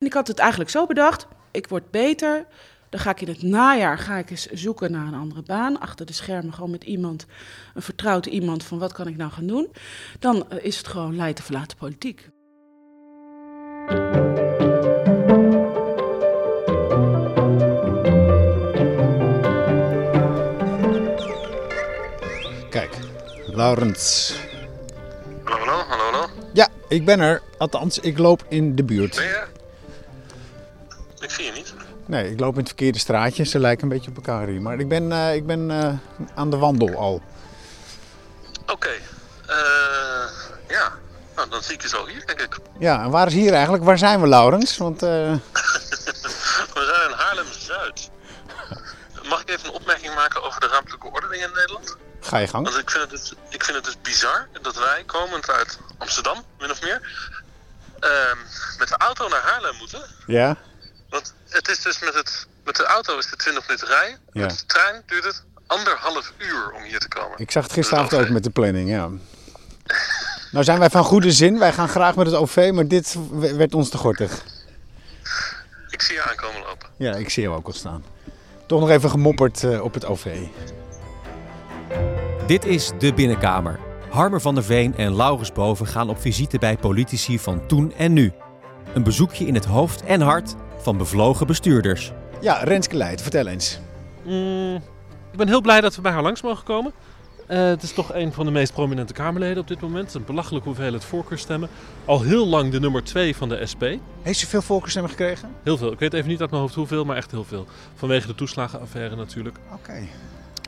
En ik had het eigenlijk zo bedacht, ik word beter. Dan ga ik in het najaar ga ik eens zoeken naar een andere baan. Achter de schermen gewoon met iemand, een vertrouwd iemand van wat kan ik nou gaan doen. Dan eh, is het gewoon leiden verlaten politiek. Kijk, Laurens. Hallo, hallo, hallo, hallo. Ja, ik ben er. Althans, ik loop in de buurt. Ben je? Ik zie je niet. Nee, ik loop in het verkeerde straatje. Ze lijken een beetje op elkaar hier. Maar ik ben, eh, ik ben eh, aan de wandel al. Oké. eh, ja. Nou, dan zie ik je zo hier, denk ik. Ja, en waar is hier eigenlijk? Waar zijn we, Laurens? Want eh, We zijn in Haarlem-Zuid. Mag ik even een opmerking maken over de ruimtelijke ordening in Nederland? ga je gang. Want ik vind het dus, ik vind het dus bizar dat wij, komend uit Amsterdam, min of meer, ehm, met de auto naar Haarlem moeten. Ja? Het is dus met, het, met de auto is het 20 minuten rijden. Ja. Met de trein duurt het anderhalf uur om hier te komen. Ik zag het gisteravond ook met de planning, ja. Nou zijn wij van goede zin. Wij gaan graag met het OV, maar dit werd ons te gortig. Ik zie je aankomen lopen. Ja, ik zie jou ook al staan. Toch nog even gemopperd eh, op het OV. Dit is De Binnenkamer. Harmer van der Veen en Laurens Boven gaan op visite bij politici van toen en nu. Een bezoekje in het hoofd en hart van bevlogen bestuurders. Ja, Renske Leijt, vertel eens. Mm, ik ben heel blij dat we bij haar langs mogen komen. Eh, het is toch een van de meest prominente Kamerleden op dit moment. Een belachelijke hoeveelheid voorkeurstemmen. Al heel lang de nummer 2 van de SP. Heeft ze veel voorkeurstemmen gekregen? Heel veel. Ik weet even niet uit mijn hoofd hoeveel, maar echt heel veel. Vanwege de toeslagenaffaire natuurlijk. Oké.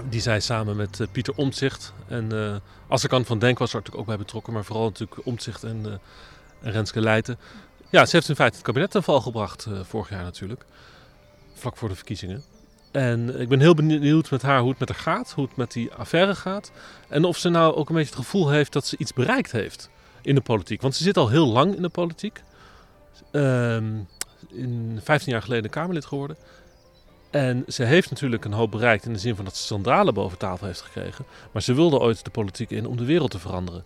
Die zij samen met eh, Pieter Omtzigt en eh als ik aan van Denk was er natuurlijk ook bij betrokken. Maar vooral natuurlijk Omtzigt en, eh, en Renske Leijten. Ja, ze heeft in feite het kabinet ten val gebracht eh, vorig jaar natuurlijk. Vlak voor de verkiezingen. En ik ben heel benieuwd met haar hoe het met haar gaat, hoe het met die affaire gaat. En of ze nou ook een beetje het gevoel heeft dat ze iets bereikt heeft in de politiek. Want ze zit al heel lang in de politiek. Ehm, in 15 jaar geleden Kamerlid geworden. En ze heeft natuurlijk een hoop bereikt in de zin van dat ze schandalen boven tafel heeft gekregen. Maar ze wilde ooit de politiek in om de wereld te veranderen.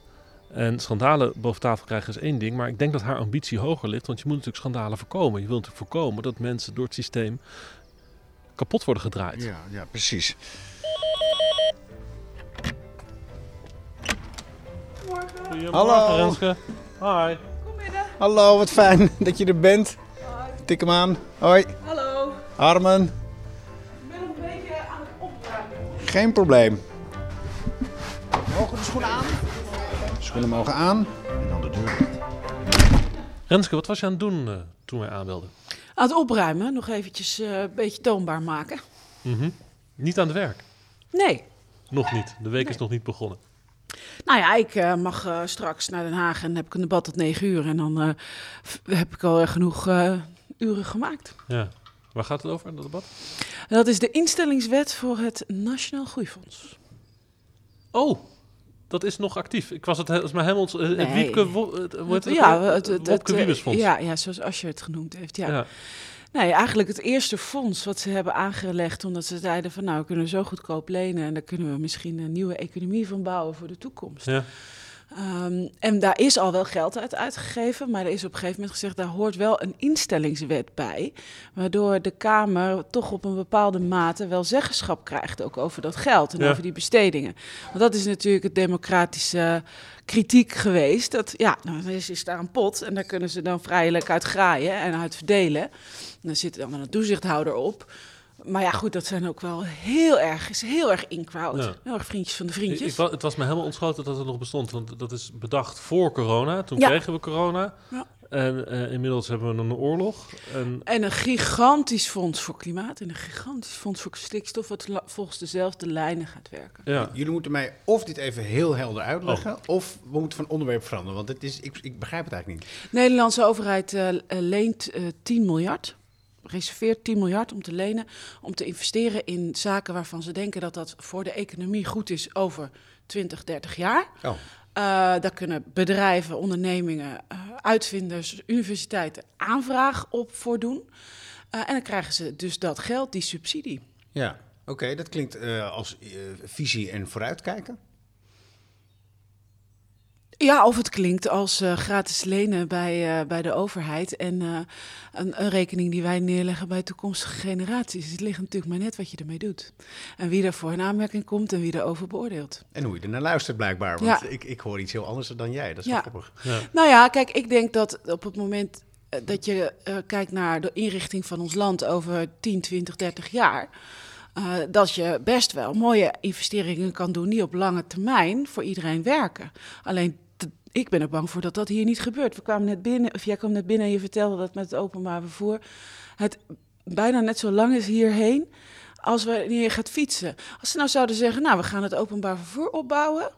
En schandalen boven tafel krijgen is één ding, maar ik denk dat haar ambitie hoger ligt. Want je moet natuurlijk schandalen voorkomen. Je wilt natuurlijk voorkomen dat mensen door het systeem kapot worden gedraaid. Ja, ja, precies. Goedemorgen, Hallo. Renske. Hi. Hallo, wat fijn dat je er bent. Tik hem aan. Hoi, Hallo, Armen. ik ben nog een beetje aan het opruimen. Geen probleem. Mogen de schoenen aan? De schoenen mogen aan. En dan de deur dicht. Renske, wat was je aan het doen eh, toen wij aanbelden? Aan het opruimen, nog eventjes eh, een beetje toonbaar maken. Mhm. Niet aan het werk. Nee, Nog niet. De week is nog niet begonnen. Nou ja, ik eh, mag eh, straks naar Den Haag en heb ik een debat tot negen uur. En dan eh, heb ik al genoeg eh, uren gemaakt. Ja. Waar gaat het over, dat debat? Dat is de instellingswet voor het Nationaal Groeifonds. Oh, dat is nog actief. Ik was het, het is maar helemaal... eh, Het Nee. Het- heet het ja, het, het, Wopke eh. Ja, ja, zoals Asje het genoemd heeft. Ja. Ja. Nee, eigenlijk het eerste fonds wat ze hebben aangelegd. Omdat ze zeiden van nou, we kunnen zo goedkoop lenen. En daar kunnen we misschien een nieuwe economie van bouwen voor de toekomst. Ja. Ehm, en daar is al wel geld uit uitgegeven, maar er is op een gegeven moment gezegd, daar hoort wel een instellingswet bij, waardoor de Kamer toch op een bepaalde mate wel zeggenschap krijgt ook over dat geld en Ja. over die bestedingen. Want dat is natuurlijk het democratische kritiek geweest, dat ja, nou, er is, is daar een pot en daar kunnen ze dan vrijelijk uit graaien en uit verdelen. En daar zit dan een toezichthouder op. Maar ja, goed, dat zijn ook wel heel erg, is heel erg. Ja. Heel erg vriendjes van de vriendjes. ik het was me helemaal ontschoten dat het nog bestond. Want dat is bedacht voor corona. Toen Ja. kregen we corona. Ja. En eh, inmiddels hebben we een oorlog. En En een gigantisch fonds voor klimaat en een gigantisch fonds voor stikstof, wat volgens dezelfde lijnen gaat werken. ja, Jullie moeten mij of dit even heel helder uitleggen, Oh. of we moeten van onderwerp veranderen. Want het is, ik, ik begrijp het eigenlijk niet. De Nederlandse overheid eh, eh, leent eh 10 miljard, reserveert 10 miljard om te lenen, om te investeren in zaken waarvan ze denken dat dat voor de economie goed is over 20, 30 jaar. Oh. Eh, daar kunnen bedrijven, ondernemingen, eh, uitvinders, universiteiten aanvraag op voor doen. Eh, en dan krijgen ze dus dat geld, die subsidie. Ja, oké, dat klinkt als visie en vooruitkijken. Ja, of het klinkt als uh, gratis lenen bij, uh, bij de overheid en uh, een, een, rekening die wij neerleggen bij toekomstige generaties. Het ligt natuurlijk maar net wat je ermee doet. En wie daarvoor in aanmerking komt en wie erover beoordeelt. En hoe je er naar luistert blijkbaar, want ja. ik, ik hoor iets heel anders dan jij. Dat is ja. grappig. Ja. Nou ja, kijk, ik denk dat op het moment dat je kijkt naar de inrichting van ons land over 10, 20, 30 jaar... Uh, dat je best wel mooie investeringen kan doen die op lange termijn voor iedereen werken. Alleen ik ben er bang voor dat dat hier niet gebeurt. We kwamen net binnen, of jij kwam net binnen en je vertelde dat met het openbaar vervoer het bijna net zo lang is hierheen als wanneer je gaat fietsen. Als ze nou zouden zeggen, nou, we gaan het openbaar vervoer opbouwen,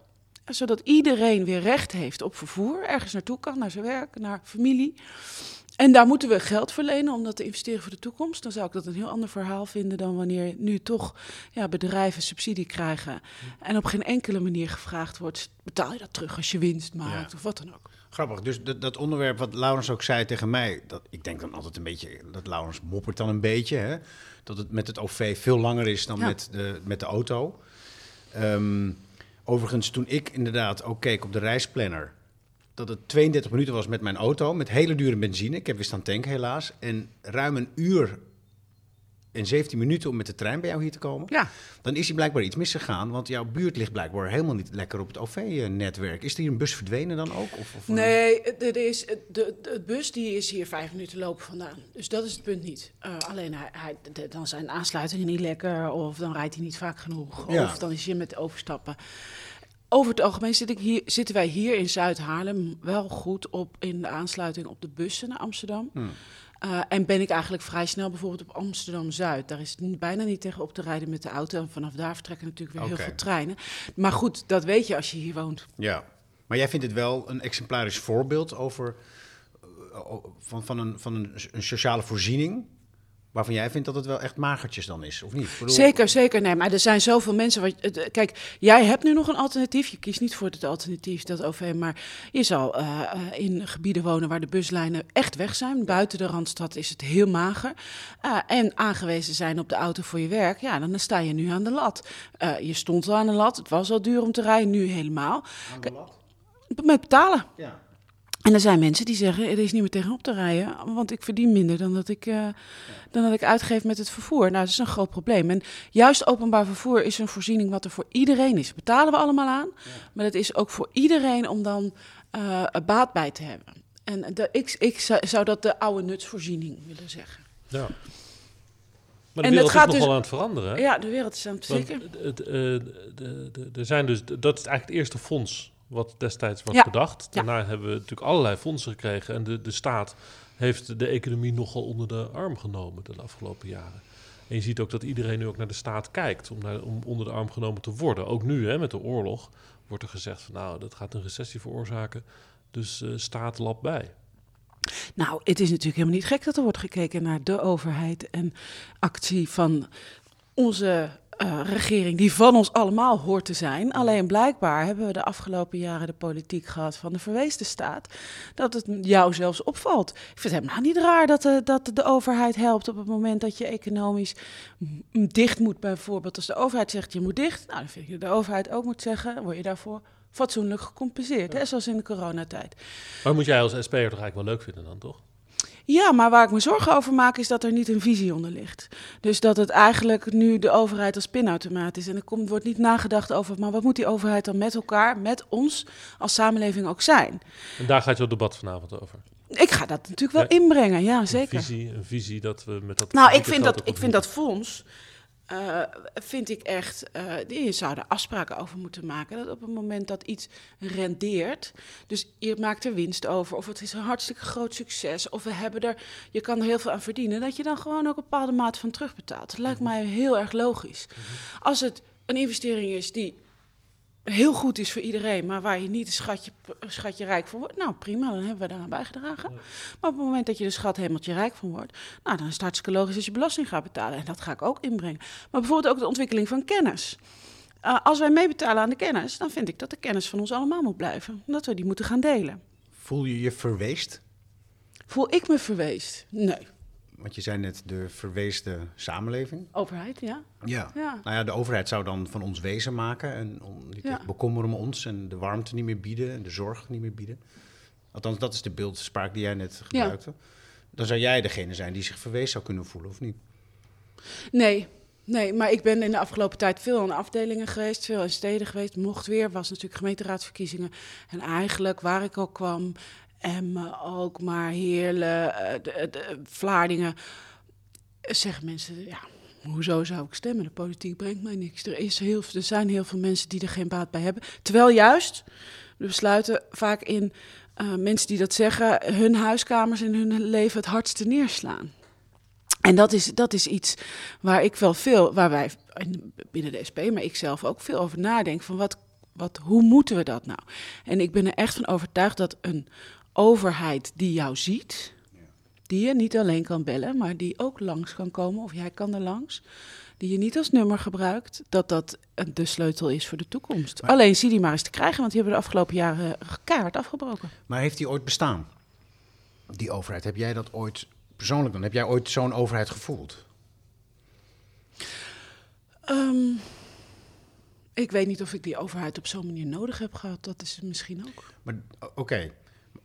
zodat iedereen weer recht heeft op vervoer, ergens naartoe kan, naar zijn werk, naar familie. En daar moeten we geld verlenen om dat te investeren voor de toekomst. Dan zou ik dat een heel ander verhaal vinden dan wanneer nu toch ja, bedrijven subsidie krijgen. En op geen enkele manier gevraagd wordt: betaal je dat terug als je winst maakt of wat dan ook. Grappig, dus dat, dat, onderwerp wat Laurens ook zei tegen mij, dat, ik denk dan altijd een beetje, dat Laurens moppert dan een beetje, hè? dat het met het OV veel langer is dan met, de, met de auto. Um, overigens, toen ik inderdaad ook keek op de reisplanner, dat het 32 minuten was met mijn auto, met hele dure benzine. Ik heb weer staan tanken helaas. En ruim een uur en 17 minuten om met de trein bij jou hier te komen. Ja. Dan is hij blijkbaar iets misgegaan, want jouw buurt ligt blijkbaar helemaal niet lekker op het OV-netwerk. Is er hier een bus verdwenen dan ook? Of, of nee, er is, de, de, bus die is hier vijf minuten lopen vandaan. Dus dat is het punt niet. Uh, alleen hij, hij, dan zijn aansluitingen niet lekker, of dan rijdt hij niet vaak genoeg, of dan is hij met overstappen. Over het algemeen zit ik hier, zitten wij hier in Zuid-Haarlem wel goed op in de aansluiting op de bussen naar Amsterdam. Hmm. Uh, en ben ik eigenlijk vrij snel bijvoorbeeld op Amsterdam-Zuid. Daar is het bijna niet tegen op te rijden met de auto. En vanaf daar vertrekken natuurlijk weer heel veel treinen. Maar goed, dat weet je als je hier woont. Ja, maar jij vindt het wel een exemplarisch voorbeeld over, uh, van, van, een, van een, een sociale voorziening waarvan jij vindt dat het wel echt magertjes dan is, of niet? Bedoel... Zeker, zeker. Nee, maar er zijn zoveel mensen. Wat, kijk, jij hebt nu nog een alternatief. Je kiest niet voor het alternatief, dat OV. Maar je zal uh, in gebieden wonen waar de buslijnen echt weg zijn. Buiten de Randstad is het heel mager. Uh, en aangewezen zijn op de auto voor je werk. Ja, dan sta je nu aan de lat. Uh, je stond al aan de lat. Het was al duur om te rijden, nu helemaal. Aan de lat? Met betalen. Ja. En er zijn mensen die zeggen, er is niet meer tegenop te rijden, want ik verdien minder dan dat ik, uh, dan dat ik uitgeef met het vervoer. Nou, dat is een groot probleem. En juist openbaar vervoer is een voorziening wat er voor iedereen is. Betalen we allemaal aan, maar het is ook voor iedereen om dan uh, baat bij te hebben. En de, ik, ik zou dat de oude nutsvoorziening willen zeggen. Ja. Maar de en wereld is nogal dus, aan het veranderen. Ja, de wereld is aan het zeker. Er zijn dus, dat is eigenlijk het eerste fonds wat destijds was bedacht. Daarna hebben we natuurlijk allerlei fondsen gekregen. En de, de staat heeft de economie nogal onder de arm genomen de afgelopen jaren. En je ziet ook dat iedereen nu ook naar de staat kijkt om, naar, om onder de arm genomen te worden. Ook nu, hè, met de oorlog, wordt er gezegd van nou, dat gaat een recessie veroorzaken. Dus uh, staat lap bij. Nou, het is natuurlijk helemaal niet gek dat er wordt gekeken naar de overheid en actie van onze uh, regering die van ons allemaal hoort te zijn. Alleen blijkbaar hebben we de afgelopen jaren de politiek gehad van de verweesde staat. Dat het jou zelfs opvalt. Ik vind het helemaal niet raar dat de, dat de overheid helpt op het moment dat je economisch dicht moet. Bijvoorbeeld als de overheid zegt je moet dicht. Nou, dan vind ik dat de overheid ook moet zeggen, word je daarvoor fatsoenlijk gecompenseerd. Hè, zoals in de coronatijd. Maar moet jij als SP'er toch eigenlijk wel leuk vinden dan, toch? Ja, maar waar ik me zorgen over maak is dat er niet een visie onder ligt. Dus dat het eigenlijk nu de overheid als pinautomaat is. En er komt, wordt niet nagedacht over, maar wat moet die overheid dan met elkaar, met ons als samenleving ook zijn? En daar gaat jouw debat vanavond over. Ik ga dat natuurlijk wel inbrengen, ja zeker. Een visie, een visie dat we met dat. Nou, ik vind dat, ik vind dat fonds uh, vind ik echt, uh, je zou er afspraken over moeten maken. Dat op het moment dat iets rendeert, dus je maakt er winst over, of het is een hartstikke groot succes, of we hebben er, je kan er heel veel aan verdienen, dat je dan gewoon ook een bepaalde mate van terugbetaalt. Dat lijkt mij heel erg logisch. Als het een investering is die heel goed is voor iedereen, maar waar je niet een schatje, schatje rijk van wordt, nou prima, dan hebben we daaraan bijgedragen. Maar op het moment dat je de schat hemeltje rijk van wordt, nou dan is het hartstikke logisch als je belasting gaat betalen. En dat ga ik ook inbrengen. Maar bijvoorbeeld ook de ontwikkeling van kennis. Uh, als wij meebetalen aan de kennis, dan vind ik dat de kennis van ons allemaal moet blijven. Dat we die moeten gaan delen. Voel je je verweest? Voel ik me verweest? Nee. Want je zei net de verweesde samenleving. Overheid, ja. Ja. Ja. Nou ja, de overheid zou dan van ons wezen maken en Ja. bekommeren om ons en de warmte niet meer bieden en de zorg niet meer bieden. Althans, dat is de beeldspraak die jij net gebruikte. Dan zou jij degene zijn die zich verwezen zou kunnen voelen, of niet? Nee, nee, maar ik ben in de afgelopen tijd veel in afdelingen geweest, veel in steden geweest. Mocht weer, was natuurlijk gemeenteraadsverkiezingen. En eigenlijk waar ik ook kwam, Emmen ook, maar Heerlen, eh, de, Vlaardingen, zeggen mensen, ja, hoezo zou ik stemmen? De politiek brengt mij niks. Er, is heel, er zijn heel veel mensen die er geen baat bij hebben. Terwijl juist de besluiten vaak in eh, mensen die dat zeggen, hun huiskamers in hun leven het hardste neerslaan. En dat is, dat is iets waar ik wel veel, waar wij in- binnen de SP, maar ik zelf ook veel over nadenk. Van wat, wat, hoe moeten we dat nou? En ik ben er echt van overtuigd dat een overheid die jou ziet, die je niet alleen kan bellen, maar die ook langs kan komen, of jij kan er langs, die je niet als nummer gebruikt, dat dat de sleutel is voor de toekomst. Maar- Alleen zie die maar eens te krijgen, want die hebben de afgelopen jaren keihard afgebroken. Maar heeft die ooit bestaan? Die overheid, heb jij dat ooit persoonlijk dan? Heb jij ooit zo'n overheid gevoeld? Ehm, ik weet niet of ik die overheid op zo'n manier nodig heb gehad. Dat is misschien ook. Maar oké,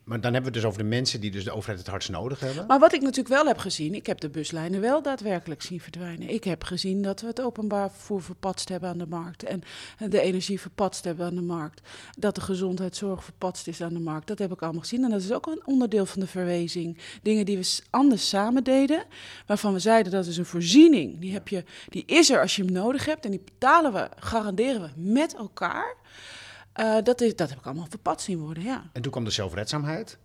maar dan hebben we het dus over de mensen die dus de overheid het hardst nodig hebben. Maar wat ik natuurlijk wel heb gezien, ik heb de buslijnen wel daadwerkelijk zien verdwijnen. Ik heb gezien dat we het openbaar vervoer verpatst hebben aan de markt. En de energie verpatst hebben aan de markt. Dat de gezondheidszorg verpatst is aan de markt. Dat heb ik allemaal gezien. En dat is ook een onderdeel van de verwezing. Dingen die we anders samen deden. Waarvan we zeiden dat is een voorziening. Die, heb je, die is er als je hem nodig hebt. En die betalen we, garanderen we met elkaar. Eh, dat, is, dat heb ik allemaal verpatst zien worden, ja. En toen kwam de zelfredzaamheid.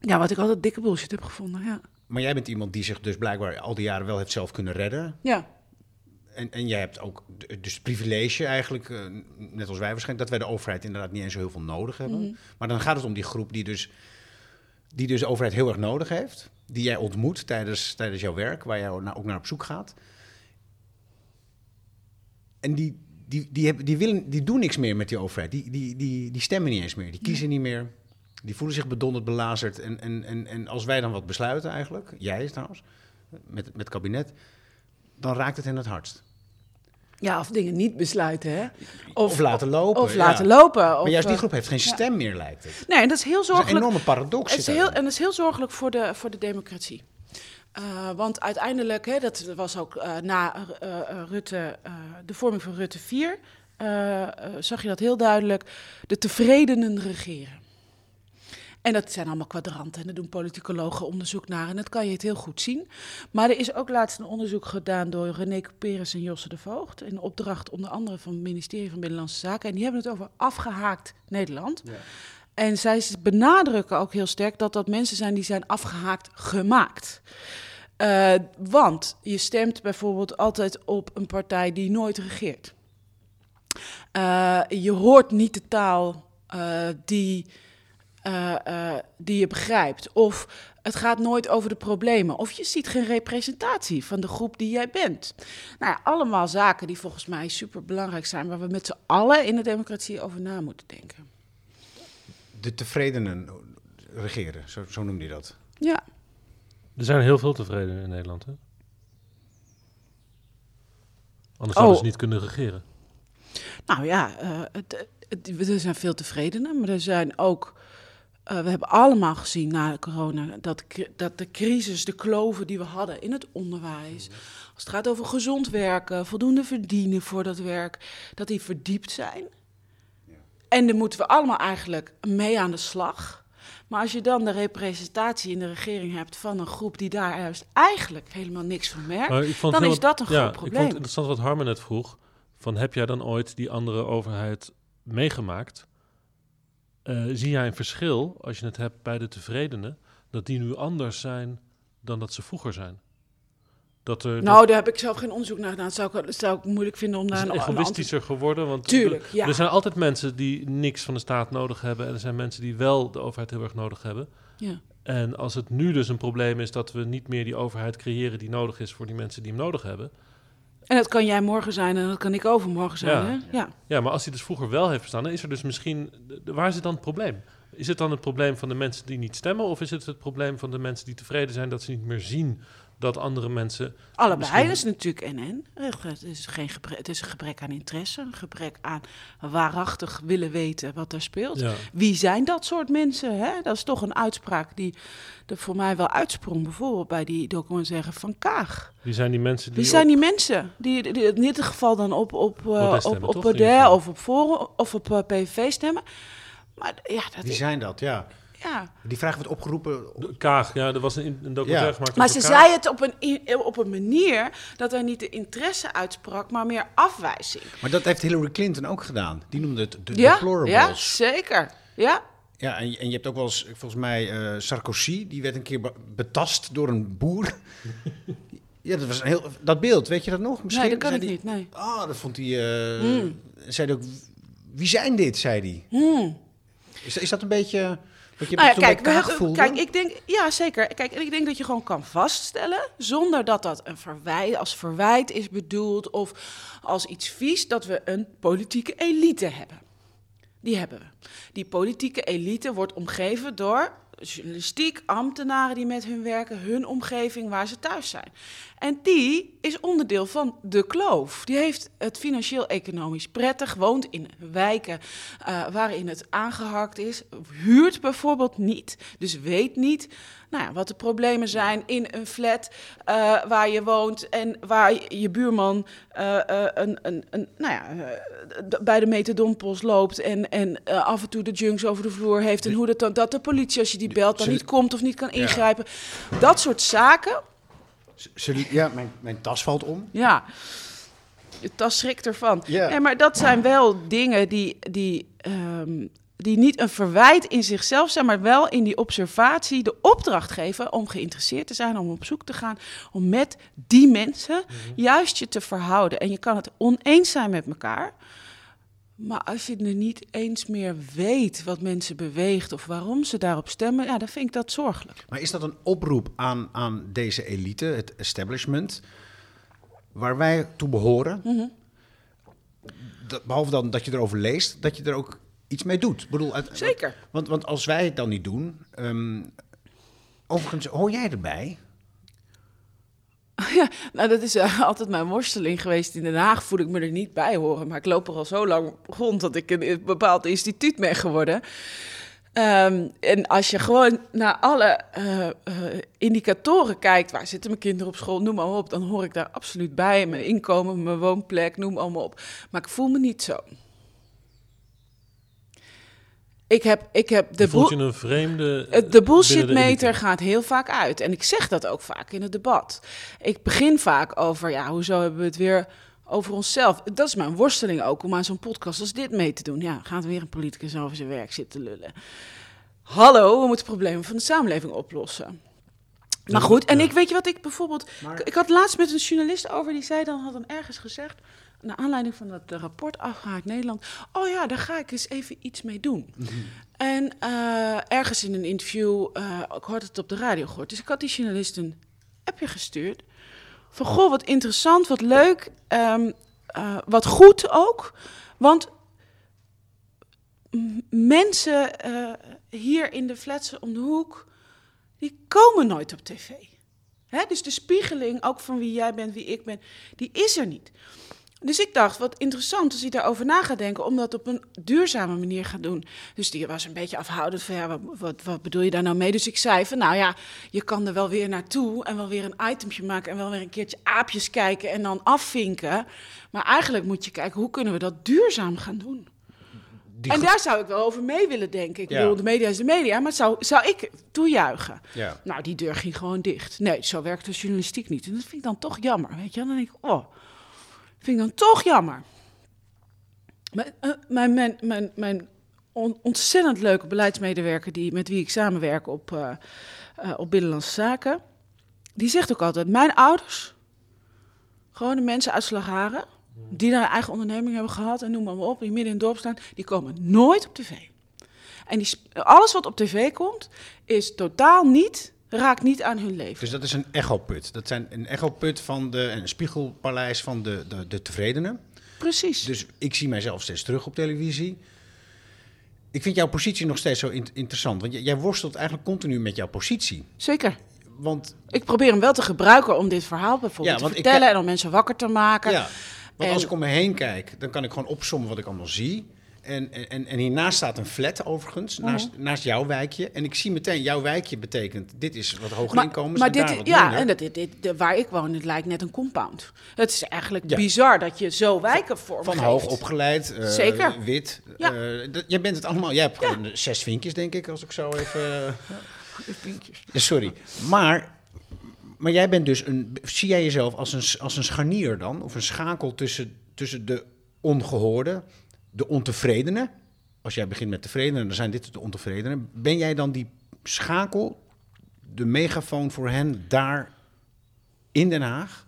Ja, wat ik altijd dikke bullshit heb gevonden, ja. Maar jij bent iemand die zich dus blijkbaar al die jaren wel heeft zelf kunnen redden. Ja, En, en jij hebt ook dus het privilege eigenlijk, eh, net als wij waarschijnlijk, dat wij de overheid inderdaad niet eens zo heel veel nodig hebben. Mhm. Maar dan gaat het om die groep die dus, die dus de overheid heel erg nodig heeft. Die jij ontmoet tijdens, tijdens jouw werk, waar jij nou ook naar op zoek gaat. En die, die, die, hebben, die, willen, die doen niks meer met die overheid. Die, die, die, die stemmen niet eens meer. Die kiezen niet meer. Die voelen zich bedonderd, belazerd. En, en, en, en als wij dan wat besluiten eigenlijk, jij trouwens, met, met het kabinet, dan raakt het hen het hardst. Ja, of dingen niet besluiten, hè? Of, laten lopen. Of ja. laten lopen. Of, Maar juist die eh, groep heeft geen ja. stem meer, lijkt het. Nee, en dat is heel Dat is een zorgelijk. enorme paradox. Het is heel, en dat is heel zorgelijk voor de, voor de democratie. Eh, want uiteindelijk, hè, dat was ook eh, na eh, Rutte, de vorming van Rutte 4, eh, eh, zag je dat heel duidelijk. De tevredenen regeren. En dat zijn allemaal kwadranten en daar doen politicologen onderzoek naar en dat kan je het heel goed zien. Maar er is ook laatst een onderzoek gedaan door René Cuperes en Josse de Voogd. In opdracht onder andere van het ministerie van Binnenlandse Zaken. En die hebben het over afgehaakt Nederland. En zij benadrukken ook heel sterk dat dat mensen zijn die zijn afgehaakt gemaakt. Eh, want je stemt bijvoorbeeld altijd op een partij die nooit regeert. Eh, je hoort niet de taal eh, die, die je begrijpt. Of het gaat nooit over de problemen. Of je ziet geen representatie van de groep die jij bent. Nou allemaal zaken die volgens mij super belangrijk zijn, waar we met z'n allen in de democratie over na moeten denken. De tevredenen regeren, zo, zo noemde je dat. Ja, Er zijn heel veel tevreden in Nederland, hè? Anders Oh. zouden ze niet kunnen regeren. nou ja, eh, het, het- er zijn veel tevredenen, maar er zijn ook. eh, we hebben allemaal gezien na corona dat, dat de crisis, de kloven die we hadden in het onderwijs, als het gaat over gezond werken, voldoende verdienen voor dat werk, dat die verdiept zijn. En dan moeten we allemaal eigenlijk mee aan de slag. Maar als je dan de representatie in de regering hebt van een groep die daar juist eigenlijk helemaal niks van merkt, dan is dat een ja, groot Ik vond probleem. het interessant wat Harmen net vroeg. Van, heb jij dan ooit die andere overheid meegemaakt? Eh, zie jij een verschil, als je het hebt bij de tevredenen, dat die nu anders zijn dan dat ze vroeger zijn? Dat er, Nou, daar heb ik zelf geen onderzoek naar gedaan. Dat zou ik, zou ik moeilijk vinden om daar een, egoïstischer geworden. Want Tuurlijk, ja. er zijn altijd mensen die niks van de staat nodig hebben. En er zijn mensen die wel de overheid heel erg nodig hebben. Ja. En als het nu dus een probleem is dat we niet meer die overheid creëren die nodig is voor die mensen die hem nodig hebben. En dat kan jij morgen zijn en dat kan ik overmorgen zijn. Ja. Hè? Ja. Ja, maar als hij dus vroeger wel heeft bestaan, dan is er dus misschien. Waar is het dan het probleem? Is het dan het probleem van de mensen die niet stemmen? Of is het het probleem van de mensen die tevreden zijn dat ze niet meer zien dat andere mensen... Allebei, Misschien- is natuurlijk en-en. Het is, geen gebrek, het is een gebrek aan interesse, een gebrek aan waarachtig willen weten wat er speelt. Ja. Wie zijn dat soort mensen? Hè? Dat is toch een uitspraak die er voor mij wel uitsprong. Bijvoorbeeld bij die documentaire van Kaag. Wie zijn die mensen die... Wie zijn op- die mensen? Die, die, die in dit geval dan op, op, Baudet op, op Baudet of op Forum of op eh, PVV stemmen. Maar ja, dat Wie is... zijn dat? Ja. Ja. Die vraag wordt opgeroepen. De Kaag, ja, er was een, een documentaire Ja. gemaakt Maar ze Kaag. zei het op een, i- op een manier dat hij niet de interesse uitsprak, maar meer afwijzing. Maar dat heeft Hillary Clinton ook gedaan. Die noemde het de Ja, deplorables. ja, zeker. Ja, Ja, en, je- en je hebt ook wel eens, volgens mij, eh, Sarkozy, die werd een keer be- betast door een boer. ja, dat was een heel. Dat beeld, weet je dat nog? Misschien nee, dat kan ik die- niet. Nee. Ah, dat vond hij. eh Hmm. Zei ook. Wie zijn dit? zei hij. Hmm. Is, is dat een beetje. Je Nou ja, toen bij kijk, kijk, ik denk, ja zeker. Kijk, en ik denk dat je gewoon kan vaststellen, zonder dat dat een verwijt, als verwijt is bedoeld of als iets vies, dat we een politieke elite hebben. Die hebben we. Die politieke elite wordt omgeven door journalistiek, ambtenaren die met hun werken, hun omgeving waar ze thuis zijn. En die is onderdeel van de kloof. Die heeft het financieel-economisch prettig, woont in wijken eh, waarin het aangehakt is, huurt bijvoorbeeld niet, dus weet niet nou ja, wat de problemen zijn in een flat eh, waar je woont en waar je, je buurman eh, eh, een, een, een, nou ja, bij de metadonpost loopt en, en af en toe de junks over de vloer heeft en hoe dat, dan, dat de politie als je die belt dan niet komt of niet kan Ja. ingrijpen. Dat soort zaken, ja, mijn, mijn tas valt om. ja, je tas schrikt ervan. Ja. Nee, maar dat zijn wel dingen die, die, ehm, die niet een verwijt in zichzelf zijn, maar wel in die observatie de opdracht geven om geïnteresseerd te zijn, om op zoek te gaan, om met die mensen juist je te verhouden. En je kan het oneens zijn met elkaar. Maar als je er niet eens meer weet wat mensen beweegt of waarom ze daarop stemmen, ja, dan vind ik dat zorgelijk. Maar is dat een oproep aan, aan deze elite, het establishment, waar wij toe behoren? Mhm. Dat- behalve dan dat je erover leest, dat je er ook iets mee doet. Ik bedoel, uit- Zeker. Want, want als wij het dan niet doen. ehm, overigens, hoor jij erbij? Ja, nou dat is eh, altijd mijn worsteling geweest. In Den Haag voel ik me er niet bij horen. Maar ik loop er al zo lang rond dat ik een, een bepaald instituut ben geworden. Ehm, en als je gewoon naar alle eh, eh, indicatoren kijkt, waar zitten mijn kinderen op school, noem maar op, dan hoor ik daar absoluut bij. Mijn inkomen, mijn woonplek, noem allemaal op. Maar ik voel me niet zo. Ik heb, ik heb de voelt je een vreemde... binnen de bullshitmeter gaat heel vaak uit. En ik zeg dat ook vaak in het debat. Ik begin vaak over, ja, hoezo hebben we het weer over onszelf? Dat is mijn worsteling ook, om aan zo'n podcast als dit mee te doen. Ja, gaat weer een politicus over zijn werk zitten lullen. Hallo, we moeten problemen van de samenleving oplossen. Maar goed, en ik weet je wat ik bijvoorbeeld... Maar- Ik had laatst met een journalist over, die zei dan, had dan ergens gezegd... naar aanleiding van dat rapport Afgehaakt Nederland... oh ja, daar ga ik eens even iets mee doen. En eh, ergens in een interview, eh, ik had het op de radio gehoord... dus ik had die journalist een appje gestuurd... van goh, wat interessant, wat leuk, ehm, eh, wat goed ook... want mensen hier in de flats om de hoek... die komen nooit op tv. Hè? Dus de spiegeling, ook van wie jij bent, wie ik ben, die is er niet. Dus ik dacht, wat interessant als hij daarover na gaat denken, om dat op een duurzame manier gaat doen. Dus die was een beetje afhoudend van, ja, wat, wat, bedoel je daar nou mee? Dus ik zei van, nou ja, je kan er wel weer naartoe en wel weer een itempje maken en wel weer een keertje aapjes kijken en dan afvinken. Maar eigenlijk moet je kijken, hoe kunnen we dat duurzaam gaan doen? Die en daar zou ik wel over mee willen denken. Ik Ja. bedoel, de media is de media, maar zou, zou ik toejuichen? Ja. Nou, die deur ging gewoon dicht. Nee, zo werkt de journalistiek niet. En dat vind ik dan toch jammer, weet je. Dan denk ik, oh, vind ik dan toch jammer. Mijn, eh, mijn, mijn, mijn, mijn on- ontzettend leuke beleidsmedewerker, die, met wie ik samenwerk op, eh, eh, op Binnenlandse Zaken, die zegt ook altijd, mijn ouders, gewoon de mensen uit Slagharen, die daar eigen onderneming hebben gehad en noem maar, op, die midden in het dorp staan, die komen nooit op tv. En die, alles wat op tv komt, is totaal niet, raakt niet aan hun leven. Dus dat is een echoput. Dat zijn een echoput van de, een spiegelpaleis van de, de, de tevredenen. Precies. Dus ik zie mijzelf steeds terug op televisie. Ik vind jouw positie nog steeds zo in- interessant. Want jij worstelt eigenlijk continu met jouw positie. Zeker. want Ik probeer hem wel te gebruiken om dit verhaal bijvoorbeeld Ja, te ik vertellen en om mensen wakker te maken. Ja, want als ik om me heen kijk, dan kan ik gewoon opzommen wat ik allemaal zie. En, en, en hiernaast staat een flat overigens, Mhm. naast, naast jouw wijkje. En ik zie meteen, jouw wijkje betekent, dit is wat hoger Maar, inkomens maar en daar dit, wat ja, en dat, dit, dit, de- waar ik woon, het lijkt net een compound. Het is eigenlijk Ja. bizar dat je zo wijken Van vormgeeft. hoog opgeleid, eh, Zeker. wit. Ja. eh, jij bent het allemaal, jij hebt zes vinkjes denk ik, als ik zo even... Ja, sorry. Maar, maar jij bent dus een, zie jij jezelf als een, als een scharnier dan? Of een schakel tussen, tussen de ongehoorde, de ontevredenen? Als jij begint met tevredenen, dan zijn dit de ontevredenen. Ben jij dan die schakel, de megafoon voor hen daar in Den Haag?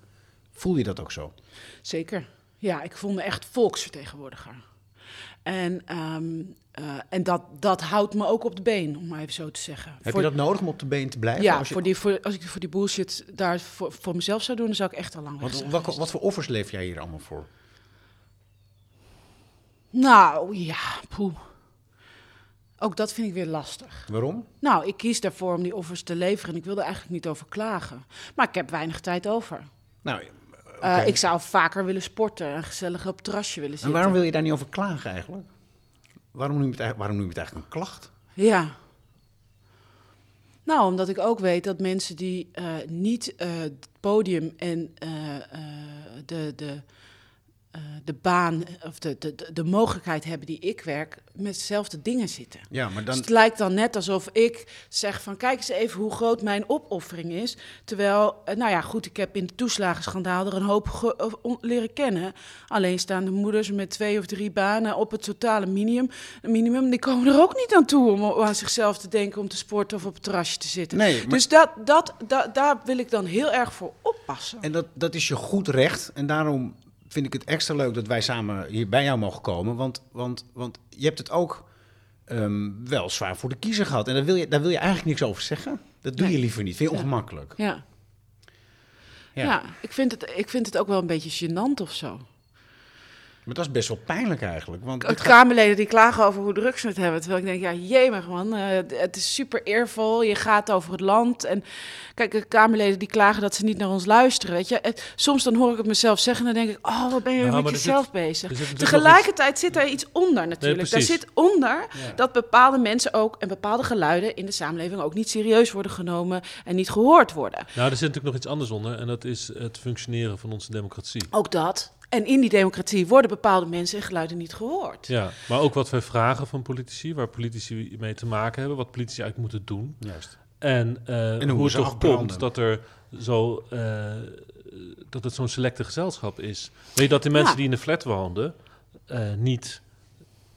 Voel je dat ook zo? Zeker. Ja, ik voel me echt volksvertegenwoordiger. En, ehm, eh, en dat, dat houdt me ook op de been, om maar even zo te zeggen. Heb Voor- je dat nodig om op de been te blijven? Ja, Als je- voor die, voor, als ik voor die bullshit daar voor, voor mezelf zou doen, dan zou ik echt al lang Want zijn wat, geweest. wat voor offers leef jij hier allemaal voor? Nou, ja, poeh. Ook dat vind ik weer lastig. Waarom? Nou, ik kies daarvoor om die offers te leveren en ik wil er eigenlijk niet over klagen. Maar ik heb weinig tijd over. Nou, Eh, ik zou vaker willen sporten en gezellig op het terrasje willen En zitten. waarom wil je daar niet over klagen eigenlijk? Waarom noem je het, eigenlijk- waarom noem je het eigenlijk een klacht? Ja. Nou, omdat ik ook weet dat mensen die eh, niet eh, het podium en de, de, eh, de baan of de, de, de, de mogelijkheid hebben die ik werk, met dezelfde dingen zitten. Ja, maar dan... Dus het lijkt dan net alsof ik zeg van kijk eens even hoe groot mijn opoffering is. Terwijl, eh, nou ja, goed, ik heb in het toeslagenschandaal er een hoop leren kennen. Alleenstaande moeders met twee of drie banen op het totale minimum. minimum die komen er ook niet aan toe om aan zichzelf te denken om te sporten of op het terrasje te zitten. Nee, maar- Dus dat, dat, dat, daar wil ik dan heel erg voor oppassen. En dat, dat is je goed recht. En daarom vind ik het extra leuk dat wij samen hier bij jou mogen komen. Want, want, want je hebt het ook ehm, wel zwaar voor de kiezer gehad. En daar wil, je, daar wil je eigenlijk niks over zeggen. Dat doe Nee. je liever niet. Vind je Ja. ongemakkelijk. Ja. Ja. Ja, ik, vind het, ik vind het ook wel een beetje gênant of zo. Maar dat is best wel pijnlijk eigenlijk. Want Het Kamerleden die klagen over hoe druk ze het hebben. Terwijl ik denk, ja, jemig man, eh, het is super eervol. Je gaat over het land. En kijk, de Kamerleden die klagen dat ze niet naar ons luisteren. Weet je? Het- soms dan hoor ik het mezelf zeggen en dan denk ik, oh, wat ben je Nou, met er jezelf zit- bezig. er Tegelijkertijd zit er iets onder natuurlijk. Daar precies. zit onder dat bepaalde mensen ook en bepaalde geluiden in de samenleving ook niet serieus worden genomen en niet gehoord worden. Nou, er zit natuurlijk nog iets anders onder. En dat is het functioneren van onze democratie. Ook dat. En in die democratie worden bepaalde mensen en geluiden niet gehoord. Ja, maar ook wat wij vragen van politici, waar politici mee te maken hebben, wat politici eigenlijk moeten doen. Juist. En, eh, hoe hoe het toch komt dat er zo eh, dat het zo'n selecte gezelschap is. Weet je dat de mensen Ja. die in de flat woonden eh, niet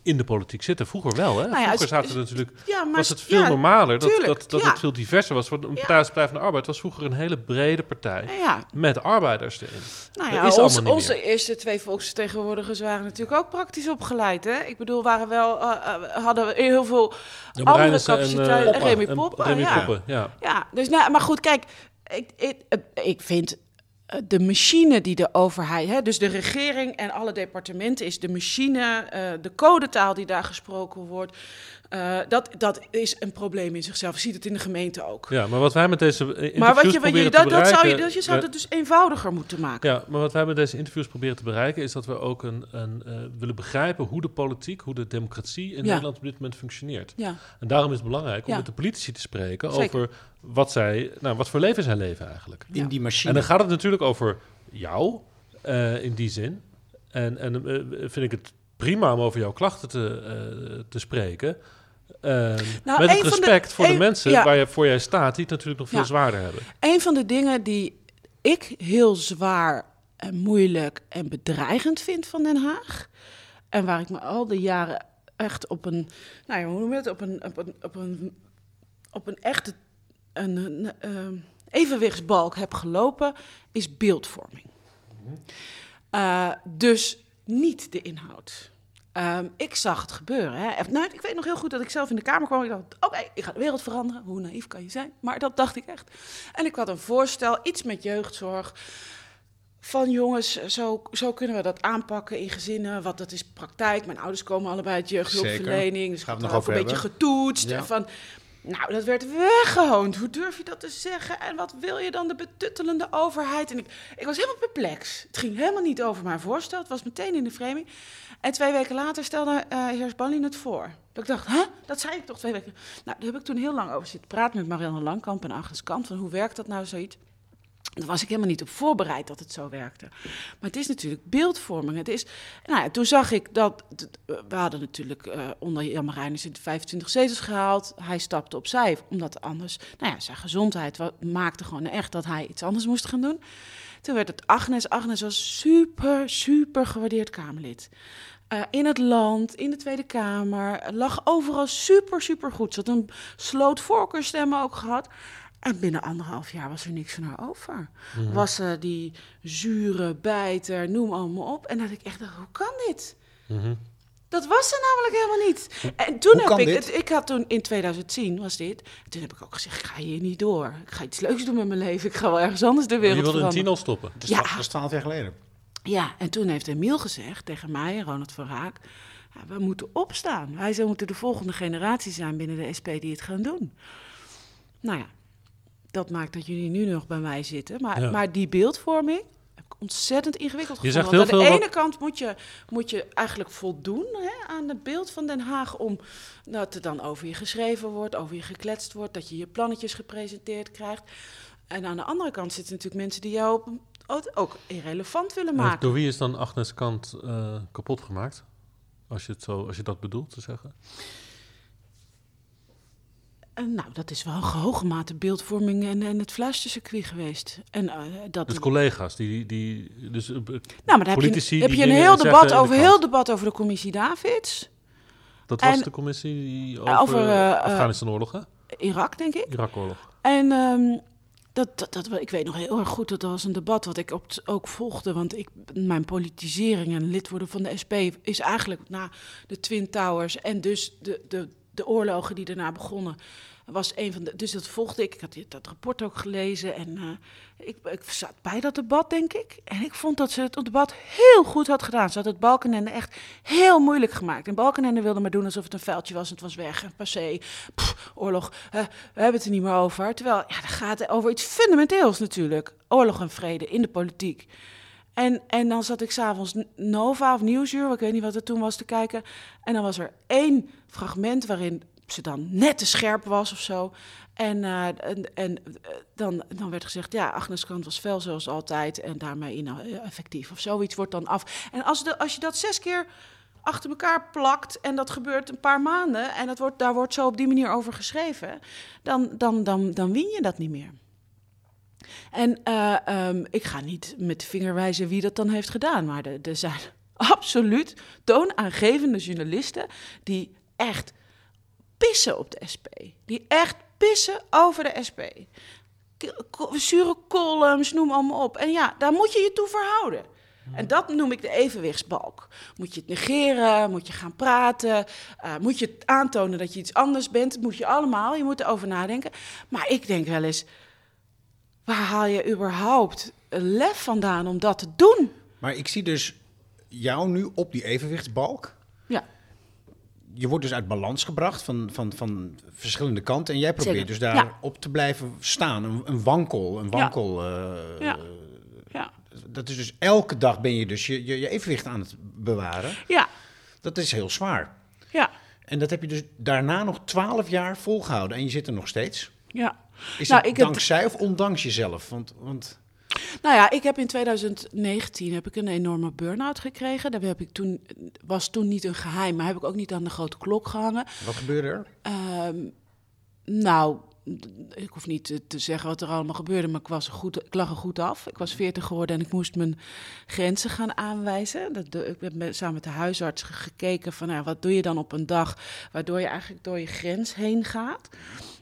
in de politiek zitten? Vroeger wel, hè? Nou ja, Vroeger zaten er natuurlijk Ja, maar was het veel ja, normaler dat, tuurlijk, dat, dat het veel diverser was. Want een Partij als Partij van de Arbeid was vroeger een hele brede partij Ja, met arbeiders erin. Nou ja, is ons- onze eerste twee volksvertegenwoordigers waren natuurlijk ook praktisch opgeleid. Hè? Ik bedoel, waren wel, eh, hadden we heel veel De andere en, eh, capaciteiten. Remy En Poppen, Remy ja. Poppen, ja. Ja, dus nou, maar goed, kijk, ik, ik, ik vind de machine die de overheid, hè, dus de regering en alle departementen, is de machine, eh, de codetaal die daar gesproken wordt. Eh, dat, dat is een probleem in zichzelf. Je ziet het in de gemeente ook. Ja, maar wat wij met deze interviews maar wat je, wat je, proberen dat, te dat zou je, bereiken- dat, je zou dat dus eenvoudiger moeten maken. Ja, maar wat wij met deze interviews proberen te bereiken... is dat we ook een, een, eh, willen begrijpen hoe de politiek, hoe de democratie in Ja. Nederland op dit moment functioneert. Ja. En daarom is het belangrijk om Ja. met de politici te spreken Zeker. over wat zij, nou, wat voor leven zij leven eigenlijk. In die machine. En dan gaat het natuurlijk over jou, eh, in die zin. En, en vind ik het prima om over jouw klachten te, eh, te spreken. Ehm, Nou, met de- respect voor de mensen ja. waar je, voor jij staat, die het natuurlijk nog veel Ja. zwaarder hebben. Een van de dingen die ik heel zwaar en moeilijk en bedreigend vind van Den Haag. En waar ik me al die jaren echt op een, nou ja, hoe noem je het, op een, op een, op een, op een echte een, een, ehm, evenwichtsbalk heb gelopen, is beeldvorming. Eh, dus niet de inhoud. Ehm, ik zag het gebeuren. Hè. Nou, ik weet nog heel goed dat ik zelf in de kamer kwam. Ik dacht, oké, ik ga de wereld veranderen. Hoe naïef kan je zijn? Maar dat dacht ik echt. En ik had een voorstel, iets met jeugdzorg. Van jongens, zo, zo kunnen we dat aanpakken in gezinnen. Want dat is praktijk. Mijn ouders komen allebei uit jeugdhulpverlening. Dus ik Gaan we nog ook een beetje getoetst. Ja. Van, Nou, dat werd weggehoond. Hoe durf je dat te zeggen? En wat wil je dan de betuttelende overheid? En ik, ik was helemaal perplex. Het ging helemaal niet over mijn voorstel. Het was meteen in de framing. En twee weken later stelde uh, heer het voor. Dat ik dacht, hè? Dat zei ik toch twee weken. Nou, daar heb ik toen heel lang over zitten praten met Marianne Langkamp en Agnes Kant. Van hoe werkt dat nou zoiets? Daar was ik helemaal niet op voorbereid dat het zo werkte. Maar het is natuurlijk beeldvorming. Het is, nou ja, toen zag ik dat. We hadden natuurlijk uh, onder Jan Marijnus de 25 zetels gehaald. Hij stapte opzij, omdat anders. Nou ja, zijn gezondheid maakte gewoon echt dat hij iets anders moest gaan doen. Toen werd het Agnes. Agnes was super, super gewaardeerd Kamerlid. Uh, in het land, in de Tweede Kamer. Lag overal super, super goed. Ze had een sloot voorkeurstemmen ook gehad. En binnen anderhalf jaar was er niks van haar over. Mhm. Was ze die zure bijter, noem allemaal op. En dat ik echt dacht, hoe kan dit? Mhm. Dat was ze namelijk helemaal niet. En toen heb ik, ik had toen in 2010 was dit. Toen heb ik ook gezegd, ik ga hier niet door. Ik ga iets leuks doen met mijn leven. Ik ga wel ergens anders de wereld Je wilde een tien al stoppen. Dat is, ja. dat is twaalf jaar geleden. Ja, en toen heeft Emiel gezegd tegen mij, Ronald van Raak... Ja, we moeten opstaan. Wij moeten de volgende generatie zijn binnen de SP die het gaan doen. Nou ja, dat maakt dat jullie nu nog bij mij zitten. Maar, maar die beeldvorming heb ik ontzettend ingewikkeld je gevonden. Zegt heel aan de ene kant moet je, moet je eigenlijk voldoen hè, aan het beeld van Den Haag... om dat er dan over je geschreven wordt, over je gekletst wordt... dat je je plannetjes gepresenteerd krijgt. En aan de andere kant zitten natuurlijk mensen die jou ook irrelevant willen maken. door wie is dan Agnes Kant uh, kapot gemaakt? Als je, het zo, als je dat bedoelt te zeggen. Uh, nou, dat is wel een hoge mate beeldvorming en, en het fluistercircuit geweest. En, uh, dat dus collega's, die, die dus, nou, maar politici... Heb je, heb je een heel debat, over, heel debat over de commissie Davids. Dat was de commissie over, over Afghanistan-oorlog, hè? Irak, denk ik. Irak-oorlog. En um, dat, dat, dat, ik weet nog heel erg goed, dat was een debat wat ik op, ook volgde. Want ik, mijn politisering en lid worden van de SP is eigenlijk na de Twin Towers en dus de, de, de oorlogen die daarna begonnen was een van de. Dus dat volgde ik. Ik had dat rapport ook gelezen. En uh, ik, ik zat bij dat debat, denk ik. En ik vond dat ze het debat heel goed had gedaan. Ze had het Balkenende echt heel moeilijk gemaakt. En Balkenende wilde maar doen alsof het een vuiltje was. En het was weg. En passé. Oorlog. We hebben het er niet meer over. Terwijl, ja, dat gaat over iets fundamenteels natuurlijk. Oorlog en vrede in de politiek. En, en dan zat ik s'avonds Nova of Nieuwsuur, ik weet niet wat het toen was, te kijken. En dan was er één fragment waarin ze dan net te scherp was of zo. En, uh, en, uh, dan, dan werd gezegd, ja, Agnes Kant was fel zoals altijd en daarmee effectief of zoiets wordt dan af. En als, de, als je dat zes keer achter elkaar plakt en dat gebeurt een paar maanden en dat wordt, daar wordt zo op die manier over geschreven, dan, dan, dan, dan win je dat niet meer. En uh, um, ik ga niet met de vinger wijzen wie dat dan heeft gedaan, maar er zijn absoluut toonaangevende journalisten die echt pissen op de SP. Die echt pissen over de SP. Zure columns, noem allemaal op. En ja, daar moet je je toe verhouden. En dat noem ik de evenwichtsbalk. Moet je het negeren, moet je gaan praten, uh, moet je aantonen dat je iets anders bent. Moet je allemaal, je moet erover nadenken. Maar ik denk wel eens, waar haal je überhaupt een lef vandaan om dat te doen? Maar ik zie dus jou nu op die evenwichtsbalk. Ja je wordt dus uit balans gebracht van, van, van verschillende kanten. En jij probeert dus daar op te blijven staan. Een, een wankel. Een wankel ja. Uh, ja. ja. Dat is dus elke dag ben je dus je, je, je, evenwicht aan het bewaren. Ja. Dat is heel zwaar. Ja. En dat heb je dus daarna nog twaalf jaar volgehouden. En je zit er nog steeds. Ja. Is nou, het dankzij of ondanks jezelf? Want, want... Nou ja, ik heb in 2019 heb ik een enorme burn-out gekregen. Daar heb ik toen, was toen niet een geheim, maar heb ik ook niet aan de grote klok gehangen. Wat gebeurde er? Um, nou, ik hoef niet te zeggen wat er allemaal gebeurde, maar ik, was goed, ik lag er goed af. Ik was 40 geworden en ik moest mijn grenzen gaan aanwijzen. Dat, ik heb samen met de huisarts gekeken van nou, wat doe je dan op een dag waardoor je eigenlijk door je grens heen gaat.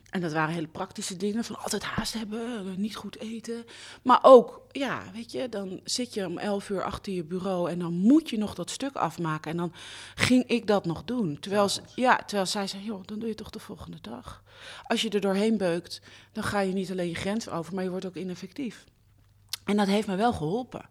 En dat waren hele praktische dingen, van altijd haast hebben, niet goed eten. Maar ook, ja, weet je, dan zit je om elf uur achter je bureau en dan moet je nog dat stuk afmaken. En dan ging ik dat nog doen. Terwijl, ja, terwijl zij zei, joh, dan doe je toch de volgende dag. Als je er doorheen beukt, dan ga je niet alleen je grens over, maar je wordt ook ineffectief. En dat heeft me wel geholpen.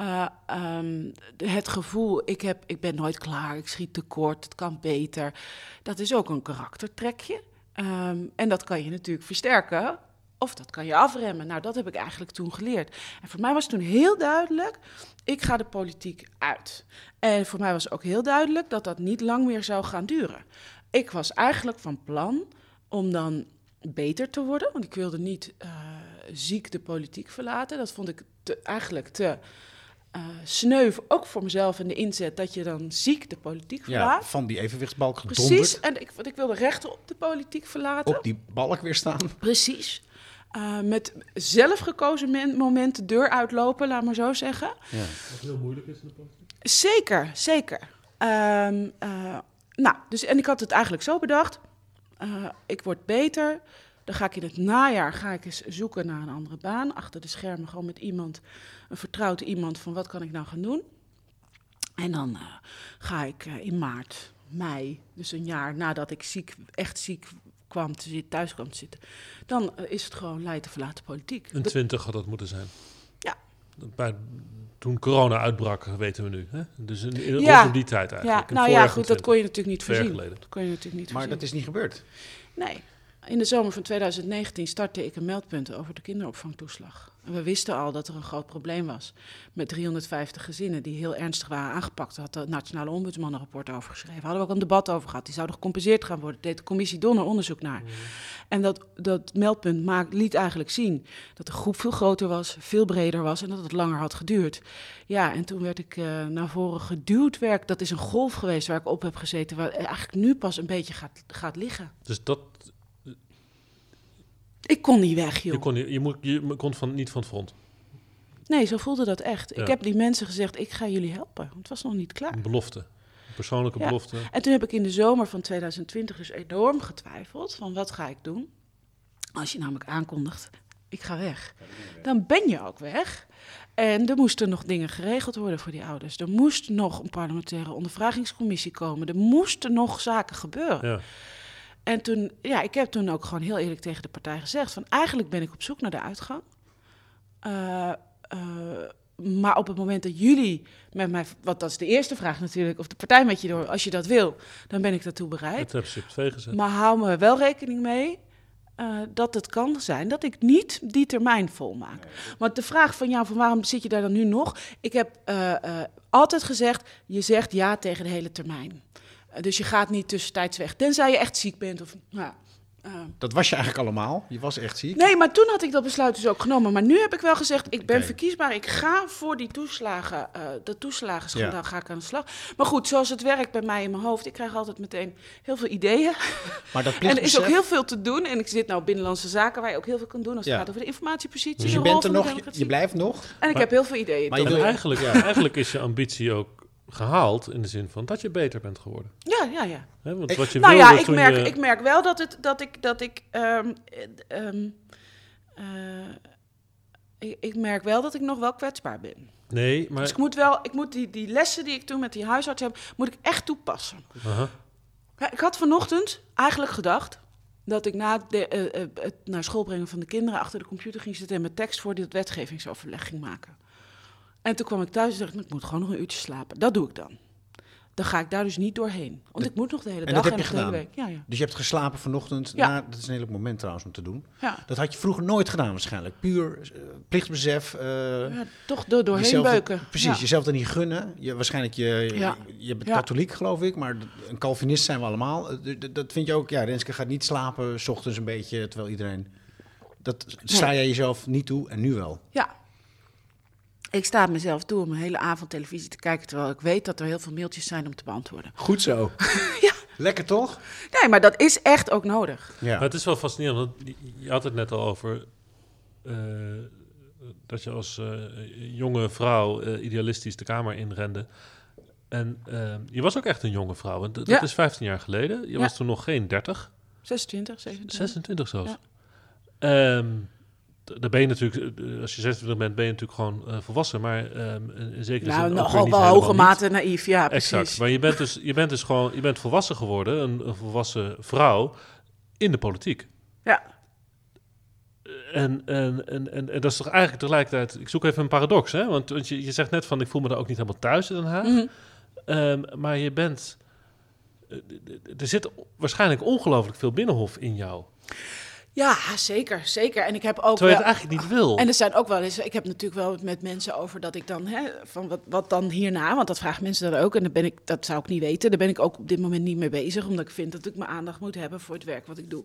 Uh, um, het gevoel, ik, heb, ik ben nooit klaar, ik schiet tekort, het kan beter. Dat is ook een karaktertrekje. Ehm, en dat kan je natuurlijk versterken of dat kan je afremmen. Nou, dat heb ik eigenlijk toen geleerd. En voor mij was toen heel duidelijk, ik ga de politiek uit. En voor mij was ook heel duidelijk dat dat niet lang meer zou gaan duren. Ik was eigenlijk van plan om dan beter te worden, want ik wilde niet uh, ziek de politiek verlaten. Dat vond ik eigenlijk te uh, sneuf, ook voor mezelf in de inzet dat je dan ziek de politiek verlaat. Ja, van die evenwichtsbalk gedonderd. Precies, en ik, want ik wilde rechten op de politiek verlaten. Op die balk weer staan. Precies. Uh, met zelf gekozen moment de deur uitlopen, laat maar zo zeggen. Ja. Wat heel moeilijk is in de politiek. Zeker, zeker. Um, uh, nou, dus, en ik had het eigenlijk zo bedacht. Uh, ik word beter. Dan ga ik in het najaar ga ik eens zoeken naar een andere baan. Achter de schermen gewoon met iemand, een vertrouwd iemand van wat kan ik nou gaan doen. En dan ga ik in maart, mei, dus een jaar nadat ik ziek, echt ziek kwam te zitten, thuis kwam te zitten, dan uh, is het gewoon Leiden verlaten politiek. Een twintig had dat moeten zijn. Ja. Bij, toen corona uitbrak, weten we nu. Hè? Dus in, in ja. die tijd eigenlijk. Ja, nou ja, goed, dat kon je natuurlijk niet voorzien. Dat kon je natuurlijk niet maar voorzien. dat is niet gebeurd. Nee. In de zomer van 2019 startte ik een meldpunt over de kinderopvangtoeslag. En we wisten al dat er een groot probleem was met 350 gezinnen die heel ernstig waren aangepakt. Daar had de Nationale Ombudsman een rapport over geschreven. Hadden we ook een debat over gehad. Die zouden gecompenseerd gaan worden. deed de commissie Donner onderzoek naar. Mm. En dat, dat meldpunt maakt, liet eigenlijk zien dat de groep veel groter was, veel breder was en dat het langer had geduurd. Ja, en toen werd ik uh, naar voren geduwd. Werk, dat is een golf geweest waar ik op heb gezeten, waar eigenlijk nu pas een beetje gaat, gaat liggen. Dus dat kon niet weg, joh. Je kon, je, je, moet, je kon van, niet van het front. Nee, zo voelde dat echt. Ja. Ik heb die mensen gezegd, ik ga jullie helpen. Het was nog niet klaar. Een belofte. Een persoonlijke ja. belofte. En toen heb ik in de zomer van 2020 dus enorm getwijfeld van wat ga ik doen. Als je namelijk aankondigt, ik ga weg. Dan ben je ook weg. En er moesten nog dingen geregeld worden voor die ouders. Er moest nog een parlementaire ondervragingscommissie komen. Er moesten nog zaken gebeuren. Ja. En toen, ja, ik heb toen ook gewoon heel eerlijk tegen de partij gezegd: van eigenlijk ben ik op zoek naar de uitgang. Uh, uh, maar op het moment dat jullie met mij, wat dat is de eerste vraag natuurlijk, of de partij met je door, als je dat wil, dan ben ik daartoe bereid. Dat heb je op gezet. Maar hou me wel rekening mee uh, dat het kan zijn dat ik niet die termijn volmaak. Nee. Want de vraag van jou, van waarom zit je daar dan nu nog? Ik heb altijd gezegd, je zegt ja tegen de hele termijn. Dus je gaat niet tussentijds weg, tenzij je echt ziek bent. Of, nou, uh. Dat was je eigenlijk allemaal? Je was echt ziek? Nee, maar toen had ik dat besluit dus ook genomen. Maar nu heb ik wel gezegd, ik ben okay. verkiesbaar. Ik ga voor die toeslagen, uh, de toeslagen ja. ga ik aan de slag. Maar goed, zoals het werkt bij mij in mijn hoofd, ik krijg altijd meteen heel veel ideeën. Maar dat en er is ook heel veel te doen. En ik zit nou binnenlandse zaken waar je ook heel veel kan doen als het ja. gaat over de informatiepositie. Dus je bent er nog, je, je, blijft nog. En maar, ik heb heel veel ideeën. Maar je wil eigenlijk, ja, eigenlijk is je ambitie ook gehaald in de zin van dat je beter bent geworden. Ja, ja, ja. He, want wat je nou ja, ik merk, je... ik merk wel dat, het, dat ik. Dat ik, um, um, uh, ik, ik, merk wel dat ik nog wel kwetsbaar ben. Nee, maar. Dus ik moet wel. Ik moet die, die lessen die ik toen met die huisarts heb, moet ik echt toepassen. Aha. Ja, ik had vanochtend eigenlijk gedacht dat ik na de, uh, uh, het naar school brengen van de kinderen achter de computer ging zitten en mijn tekst voor dit wetgevingsoverleg ging maken. En toen kwam ik thuis en dacht ik, ik moet gewoon nog een uurtje slapen. Dat doe ik dan. Dan ga ik daar dus niet doorheen. Want ik moet nog de hele en dag dat heb je en gedaan. de hele week. Ja, ja. Dus je hebt geslapen vanochtend. Ja. Na, dat is een heerlijk moment trouwens om te doen. Ja. Dat had je vroeger nooit gedaan waarschijnlijk. Puur uh, plichtbesef. Uh, ja, toch door, doorheen jezelf, beuken. Precies, jezelf er niet gunnen. Je, waarschijnlijk, je, Ja. je, je bent katholiek geloof ik, maar een Calvinist zijn we allemaal. D- Dat vind je ook, ja, Renske gaat niet slapen, s ochtends een beetje, terwijl iedereen... Dat sta jij jezelf niet toe en nu wel. Ja. Ik sta mezelf toe om een hele avond televisie te kijken... terwijl ik weet dat er heel veel mailtjes zijn om te beantwoorden. Goed zo. Ja. Lekker toch? Nee, maar dat is echt ook nodig. Ja. Maar het is wel fascinerend, want je- had het net al over eh, dat je als eh, jonge vrouw eh, idealistisch de kamer inrende. En je was ook echt een jonge vrouw. Dat Ja. is 15 jaar geleden. Je Ja. was toen nog geen 30, 26, 27. 26 zelfs. Ja. D- dan ben je natuurlijk, eh, als je 26 bent, ben je natuurlijk gewoon eh, volwassen. Maar ehm, in zekere Nou, zin weer wel hoge mate naïef, ja, precies. Exact. Maar je bent dus, je bent dus gewoon, je bent volwassen geworden, een, een volwassen vrouw in de politiek. Ja. En, en, en, en, en dat is toch eigenlijk tegelijkertijd... Ik zoek even een paradox, hè? Want, want je, je zegt net van... ik voel me daar ook niet helemaal thuis in Den Haag. Mhm. Ehm, maar je bent... eh, er zit waarschijnlijk ongelooflijk veel binnenhof in jou. Ja, zeker, zeker. En ik heb ook. Terwijl je het eigenlijk niet wil. En er zijn ook wel eens, ik heb natuurlijk wel met mensen over dat ik dan, hè, van wat, wat dan hierna, want dat vragen mensen dan ook. En dan ben ik, dat zou ik niet weten, daar ben ik ook op dit moment niet mee bezig, omdat ik vind dat ik mijn aandacht moet hebben voor het werk wat ik doe.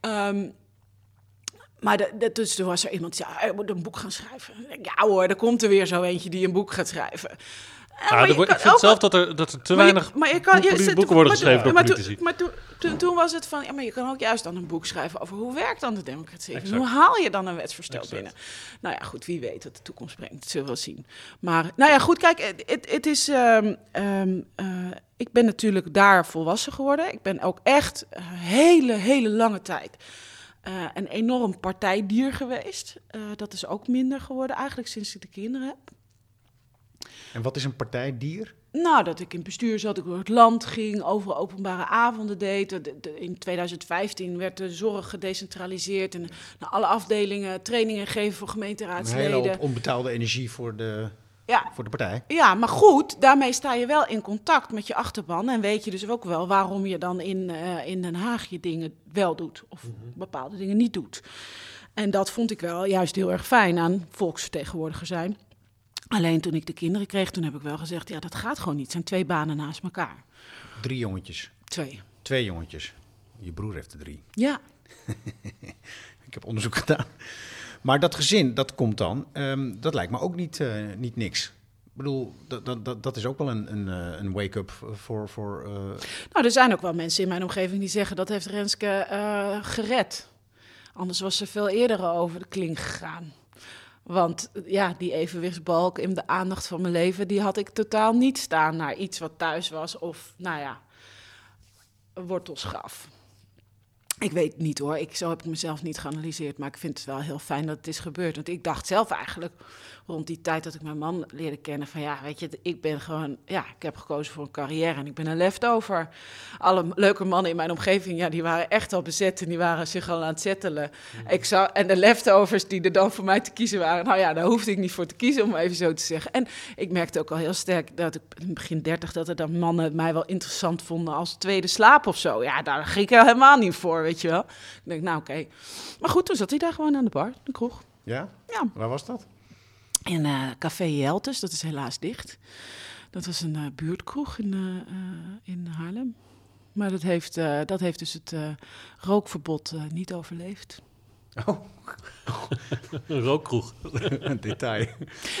Ehm, maar de, de- dus toen was er iemand die zei, ah, je moet een boek gaan schrijven. Ik Ja hoor, er komt er weer zo eentje die een boek gaat schrijven. Ja, Ja, ik vind ook zelf dat er, dat er te je- weinig maar je kan, je, boeken, worden geschreven door maar politici. Toen, maar toen, toen, toen was het van, ja, maar je kan ook juist dan een boek schrijven over hoe werkt dan de democratie? Exact. Hoe haal je dan een wetsvoorstel Exact. binnen? Nou ja, goed, wie weet wat de toekomst brengt. Dat zullen we wel zien. Maar, nou ja, goed, kijk, het- is... ehm, eh, ik ben natuurlijk daar volwassen geworden. Ik ben ook echt een hele, hele lange tijd eh, een enorm partijdier geweest. Eh, dat is ook minder geworden eigenlijk sinds ik de kinderen heb. En wat is een partijdier? Nou, dat ik in bestuur zat, ik door het land ging, overal openbare avonden deed. De- de- in 2015 werd de zorg gedecentraliseerd en naar alle afdelingen trainingen geven voor Een gemeenteraadsleden. hele hoop onbetaalde energie voor de, Ja, voor de partij. ja, maar goed, daarmee sta je wel in contact met je achterban. En weet je dus ook wel waarom je dan in, eh, in Den Haag je dingen wel doet of bepaalde dingen niet doet. En dat vond ik wel juist heel erg fijn aan volksvertegenwoordiger zijn. Alleen toen ik de kinderen kreeg, toen heb ik wel gezegd, ja, dat gaat gewoon niet. Het zijn twee banen naast elkaar. Drie jongetjes. Twee. Twee jongetjes. Je broer heeft er drie. Ja, Ik heb onderzoek gedaan. Maar dat gezin, dat komt dan. ehm, dat lijkt me ook niet, eh, niet niks. Ik bedoel, dat, dat, dat, dat is ook wel een, een, eh, een wake-up voor... voor eh, nou, er zijn ook wel mensen in mijn omgeving die zeggen dat heeft Renske gered. Anders was ze veel eerder over de klink gegaan. Want ja, die evenwichtsbalk in de aandacht van mijn leven, die had ik totaal niet staan naar iets wat thuis was of, nou ja, een wortelschaf. Ik weet niet hoor, ik, zo heb ik mezelf niet geanalyseerd, maar ik vind het wel heel fijn dat het is gebeurd. Want ik dacht zelf eigenlijk, rond die tijd dat ik mijn man leerde kennen, van ja, weet je, ik ben gewoon, ja, ik heb gekozen voor een carrière en ik ben een leftover. Alle leuke mannen in mijn omgeving, ja, die waren echt al bezet en die waren zich al aan het settelen. Ik zou, en de leftovers die er dan voor mij te kiezen waren, nou ja, daar hoefde ik niet voor te kiezen, om even zo te zeggen. En ik merkte ook al heel sterk dat ik in begin dertig, dat er dan mannen mij wel interessant vonden als tweede slaap of zo. Ja, daar ging ik helemaal niet voor, weet je wel. Ik denk, nou oké. Maar goed, toen zat hij daar gewoon aan de bar, de kroeg. ja? Ja. Waar was dat? In eh, Café Jeltes, dat is helaas dicht. Dat was een eh, buurtkroeg in, eh, in Haarlem. Maar dat heeft, dat heeft dus het rookverbod niet overleefd. Oh, Een rookkroeg. een detail.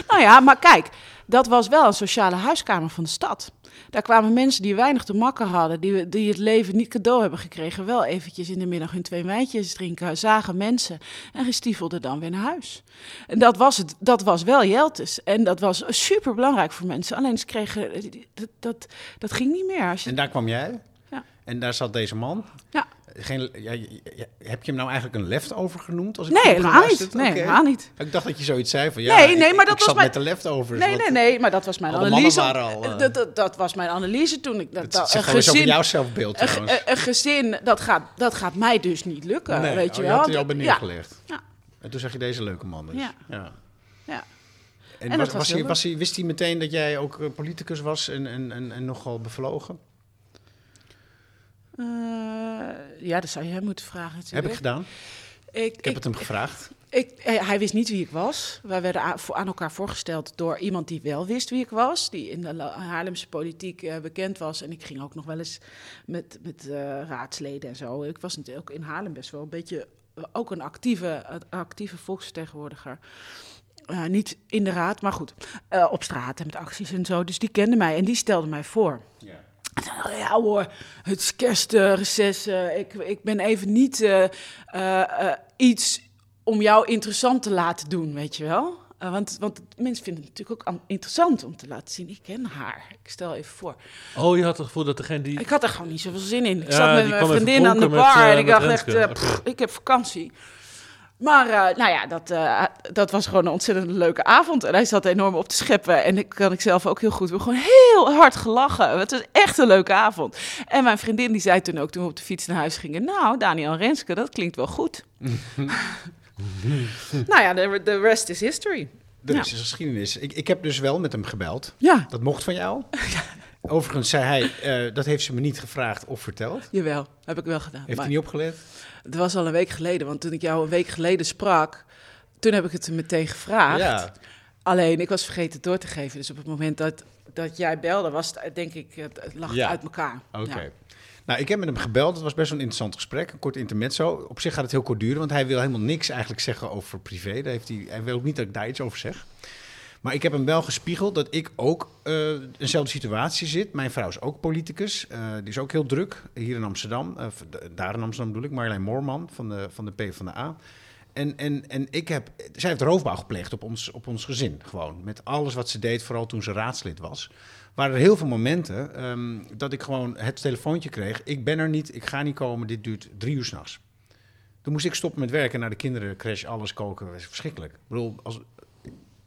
Nou ja, maar kijk, dat was wel een sociale huiskamer van de stad. Daar kwamen mensen die weinig te makken hadden, die, die het leven niet cadeau hebben gekregen, wel eventjes in de middag hun twee wijntjes drinken, zagen mensen en gestiefelden dan weer naar huis. En dat was, het, dat was wel Jeltes. En dat was super belangrijk voor mensen. Alleen ze kregen, dat, dat, dat ging niet meer. Als je, En daar kwam jij? Ja. En daar zat deze man? ja. Geen, ja, ja, ja, heb je hem nou eigenlijk een leftover genoenoemd? Als ik Nee, helemaal niet. Nee, helemaal niet. Ik dacht dat je zoiets zei van ja, Nee, nee, ik- maar dat ik was mijn- met de leftovers. Nee, nee, nee, maar dat was mijn analyse. al, eh, dat, dat, dat was mijn analyse toen ik dat, Dat een gezin, jouw zelfbeeld een, gezin, dat gaat, dat gaat mij dus niet lukken, nee, weet je oh, wel. had hij al bij Ja, neergelegd. Ja. En toen zag je deze leuke man dus. Ja. ja. En, was, was hij, was hij, wist hij meteen dat jij ook eh, politicus was en, en, en, en nogal bevlogen? Eh, ja, dat zou je hem moeten vragen Heb ik gedaan. Ik, Ik heb het hem gevraagd. Ik, eh, hij wist niet wie ik was. Wij werden aan, elkaar voorgesteld door iemand die wel wist wie ik was. Die in de Haarlemse politiek eh, bekend was. En ik ging ook nog wel eens met, met raadsleden en zo. Ik was natuurlijk ook in Haarlem best wel een beetje... ook een actieve, actieve volksvertegenwoordiger. Niet in de raad, maar goed. op straat en met acties en zo. Dus die kende mij en die stelde mij voor. Ja hoor, het is kerstreces. eh, ik, ik ben even niet eh, eh, iets om jou interessant te laten doen, weet je wel. Want, want mensen vinden het natuurlijk ook an- interessant om te laten zien. Ik ken haar. Ik stel even voor. Oh, je had het gevoel dat degene die... Ik had er gewoon niet zoveel zin in. Ik Ja, zat met mijn vriendin aan de met, bar en ik dacht echt, pff, ik heb vakantie. Maar eh, nou ja, dat, eh, dat was gewoon een ontzettend leuke avond. En hij zat enorm op te scheppen. En ik kan ik zelf ook heel goed. We hebben gewoon heel hard gelachen. Het was echt een leuke avond. En mijn vriendin die zei toen ook, toen we op de fiets naar huis gingen... Nou, Daniel Renske, dat klinkt wel goed. nou ja, de, de rest is history. Er Ja. is geschiedenis. Ik, ik heb dus wel met hem gebeld. Ja, Dat mocht van jou. Overigens zei hij, eh, dat heeft ze me niet gevraagd of verteld. Jawel, heb ik wel gedaan. Heeft Maar hij niet opgelet? Het was al een week geleden, want toen ik jou een week geleden sprak, toen heb ik het hem meteen gevraagd. Ja. Alleen, ik was vergeten het door te geven. Dus op het moment dat, dat jij belde, was het, denk ik, het, lag Ja. uit elkaar. Oké. Ja. Nou, ik heb met hem gebeld. Het was best wel een interessant gesprek. Een kort intermezzo. Op zich gaat het heel kort duren, want hij wil helemaal niks eigenlijk zeggen over privé. Daar heeft hij, hij wil ook niet dat ik daar iets over zeg. Maar ik heb hem wel gespiegeld dat ik ook eh eenzelfde situatie zit. Mijn vrouw is ook politicus. Eh, die is ook heel druk hier in Amsterdam. Eh, daar in Amsterdam bedoel ik. Marjolein Moorman van de, van de PvdA. En, en, en ik heb, zij heeft roofbouw gepleegd op ons, op ons gezin. Gewoon met alles wat ze deed, vooral toen ze raadslid was. Waren er heel veel momenten ehm, dat ik gewoon het telefoontje kreeg. Ik ben er niet, ik ga niet komen, dit duurt drie uur s'nachts. Toen moest ik stoppen met werken, naar de kinderen, crash, alles koken. Dat was verschrikkelijk. Ik bedoel, als,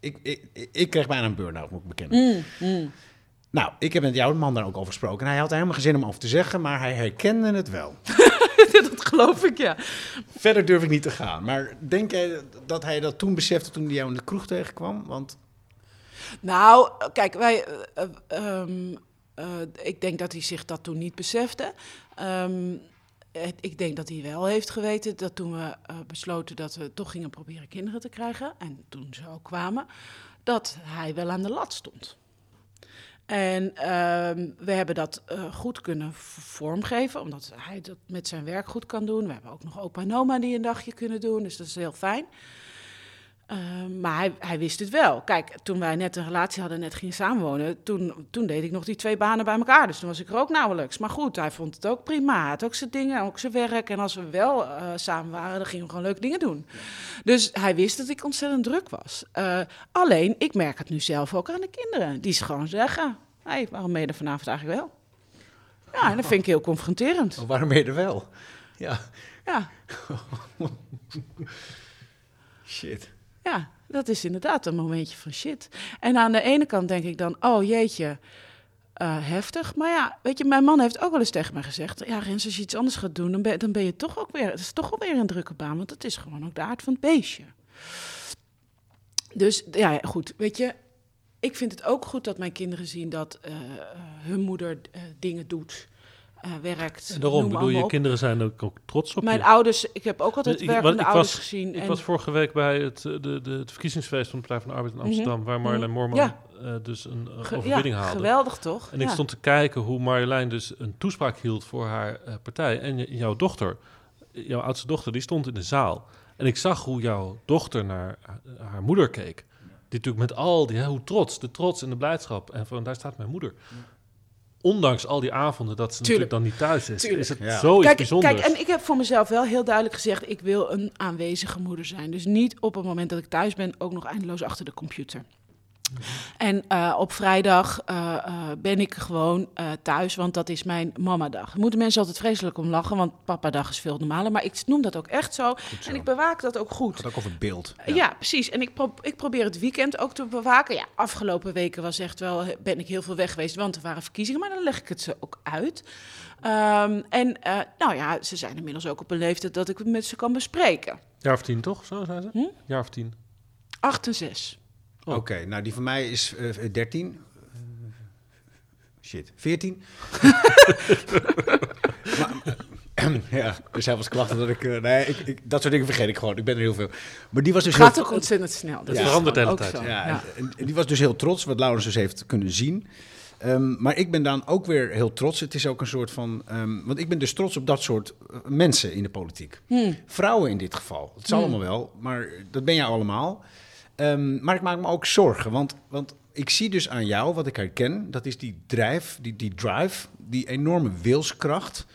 ik, ik, ik, kreeg bijna een burn-out, moet ik bekennen. Mm, mm. Nou, ik heb met jouw man daar ook over gesproken. En hij had helemaal geen zin om over te zeggen, maar hij herkende het wel. dat geloof ik, ja. Verder durf ik niet te gaan. Maar denk jij dat hij dat toen besefte toen hij jou in de kroeg tegenkwam? Want Nou, kijk, wij. eh, eh, ehm, eh, ik denk dat hij zich dat toen niet besefte. Ehm, ik denk dat hij wel heeft geweten dat toen we eh, besloten dat we toch gingen proberen kinderen te krijgen. En toen ze ook kwamen, dat hij wel aan de lat stond. En ehm, we hebben dat eh, goed kunnen vormgeven, omdat hij dat met zijn werk goed kan doen. We hebben ook nog opa en oma die een dagje kunnen doen, dus dat is heel fijn. Ehm, maar hij, hij wist het wel. Kijk, toen wij net een relatie hadden, net gingen samenwonen, toen, toen deed ik nog die twee banen bij elkaar. Dus toen was ik er ook nauwelijks. Maar goed, hij vond het ook prima. Hij had ook zijn dingen, ook zijn werk. En als we wel eh, samen waren, dan gingen we gewoon leuke dingen doen. Dus hij wist dat ik ontzettend druk was. Eh, alleen, ik merk het nu zelf ook aan de kinderen. Die ze gewoon zeggen, hé, hey, waarom ben je er vanavond eigenlijk wel? Ja, en dat vind ik heel confronterend. oh, waarom ben je er wel? Ja, Ja, shit. Ja, dat is inderdaad een momentje van shit. En aan de ene kant denk ik dan, oh jeetje, eh, heftig. Maar ja, weet je, mijn man heeft ook wel eens tegen mij gezegd... ja, Rens, als je iets anders gaat doen, dan ben, dan ben je toch ook weer... het is toch wel weer een drukke baan, want dat is gewoon ook de aard van het beestje. Dus ja, goed, weet je... Ik vind het ook goed dat mijn kinderen zien dat eh, hun moeder eh, dingen doet, eh, werkt. En daarom, bedoel, je op. kinderen zijn ook, ook trots op Mijn je. ouders, ik heb ook altijd Ik- werkende ik ouders was- gezien. Ik en- was vorige week bij het, eh, de, de, het verkiezingsfeest van de Partij van de Arbeid in Amsterdam, waar Marjolein Moorman Ja. eh, dus een eh, Ge- overwinning ja, haalde. geweldig toch? En ik stond te kijken hoe Marjolein dus een toespraak hield voor haar eh, partij. En jouw dochter, jouw oudste dochter, die stond in de zaal. En ik zag hoe jouw dochter naar ha- haar moeder keek. Die natuurlijk met al die, hè, hoe trots, de trots en de blijdschap. En van daar staat mijn moeder. Ondanks al die avonden dat ze Tuurlijk. natuurlijk dan niet thuis is, Tuurlijk. is het Ja. zoiets Kijk, bijzonders. kijk, en ik heb voor mezelf wel heel duidelijk gezegd: ik wil een aanwezige moeder zijn. Dus niet op het moment dat ik thuis ben, ook nog eindeloos achter de computer. En eh, op vrijdag eh, eh, ben ik gewoon thuis, want dat is mijn mamadag. Daar moeten mensen altijd vreselijk om lachen, want papadag is veel normaler. Maar ik noem dat ook echt zo. zo. En ik bewaak dat ook goed. Het gaat ook over beeld. Ja, precies. En ik, pro- ik probeer het weekend ook te bewaken. Ja, afgelopen weken was echt wel, ben ik heel veel weg geweest, want er waren verkiezingen. Maar dan leg ik het ze ook uit. Ehm, en nou ja, ze zijn inmiddels ook op een leeftijd dat ik het met ze kan bespreken. Jaar of tien, toch? Zo zijn ze? Hm? Jaar of tien. Acht en zes. Oh. Oké, nou die van mij is eh 13. shit, 14. maar, ja, dus hij was klachten dat ik... eh, nee, ik, ik, dat soort dingen vergeet ik gewoon. Ik ben er heel veel. Maar die was dus Gaat heel... ook ontzettend snel. Dat Ja. verandert de hele tijd. Ja, Ja. En, en die was dus heel trots, wat Laurens dus heeft kunnen zien. Ehm, maar ik ben dan ook weer heel trots. Het is ook een soort van... ehm, want ik ben dus trots op dat soort eh, mensen in de politiek. Hmm. Vrouwen in dit geval. Het is allemaal wel, maar dat ben jij allemaal. Ehm, maar ik maak me ook zorgen, want, want ik zie dus aan jou, wat ik herken... dat is die drijf, die, die drive, die enorme wilskracht...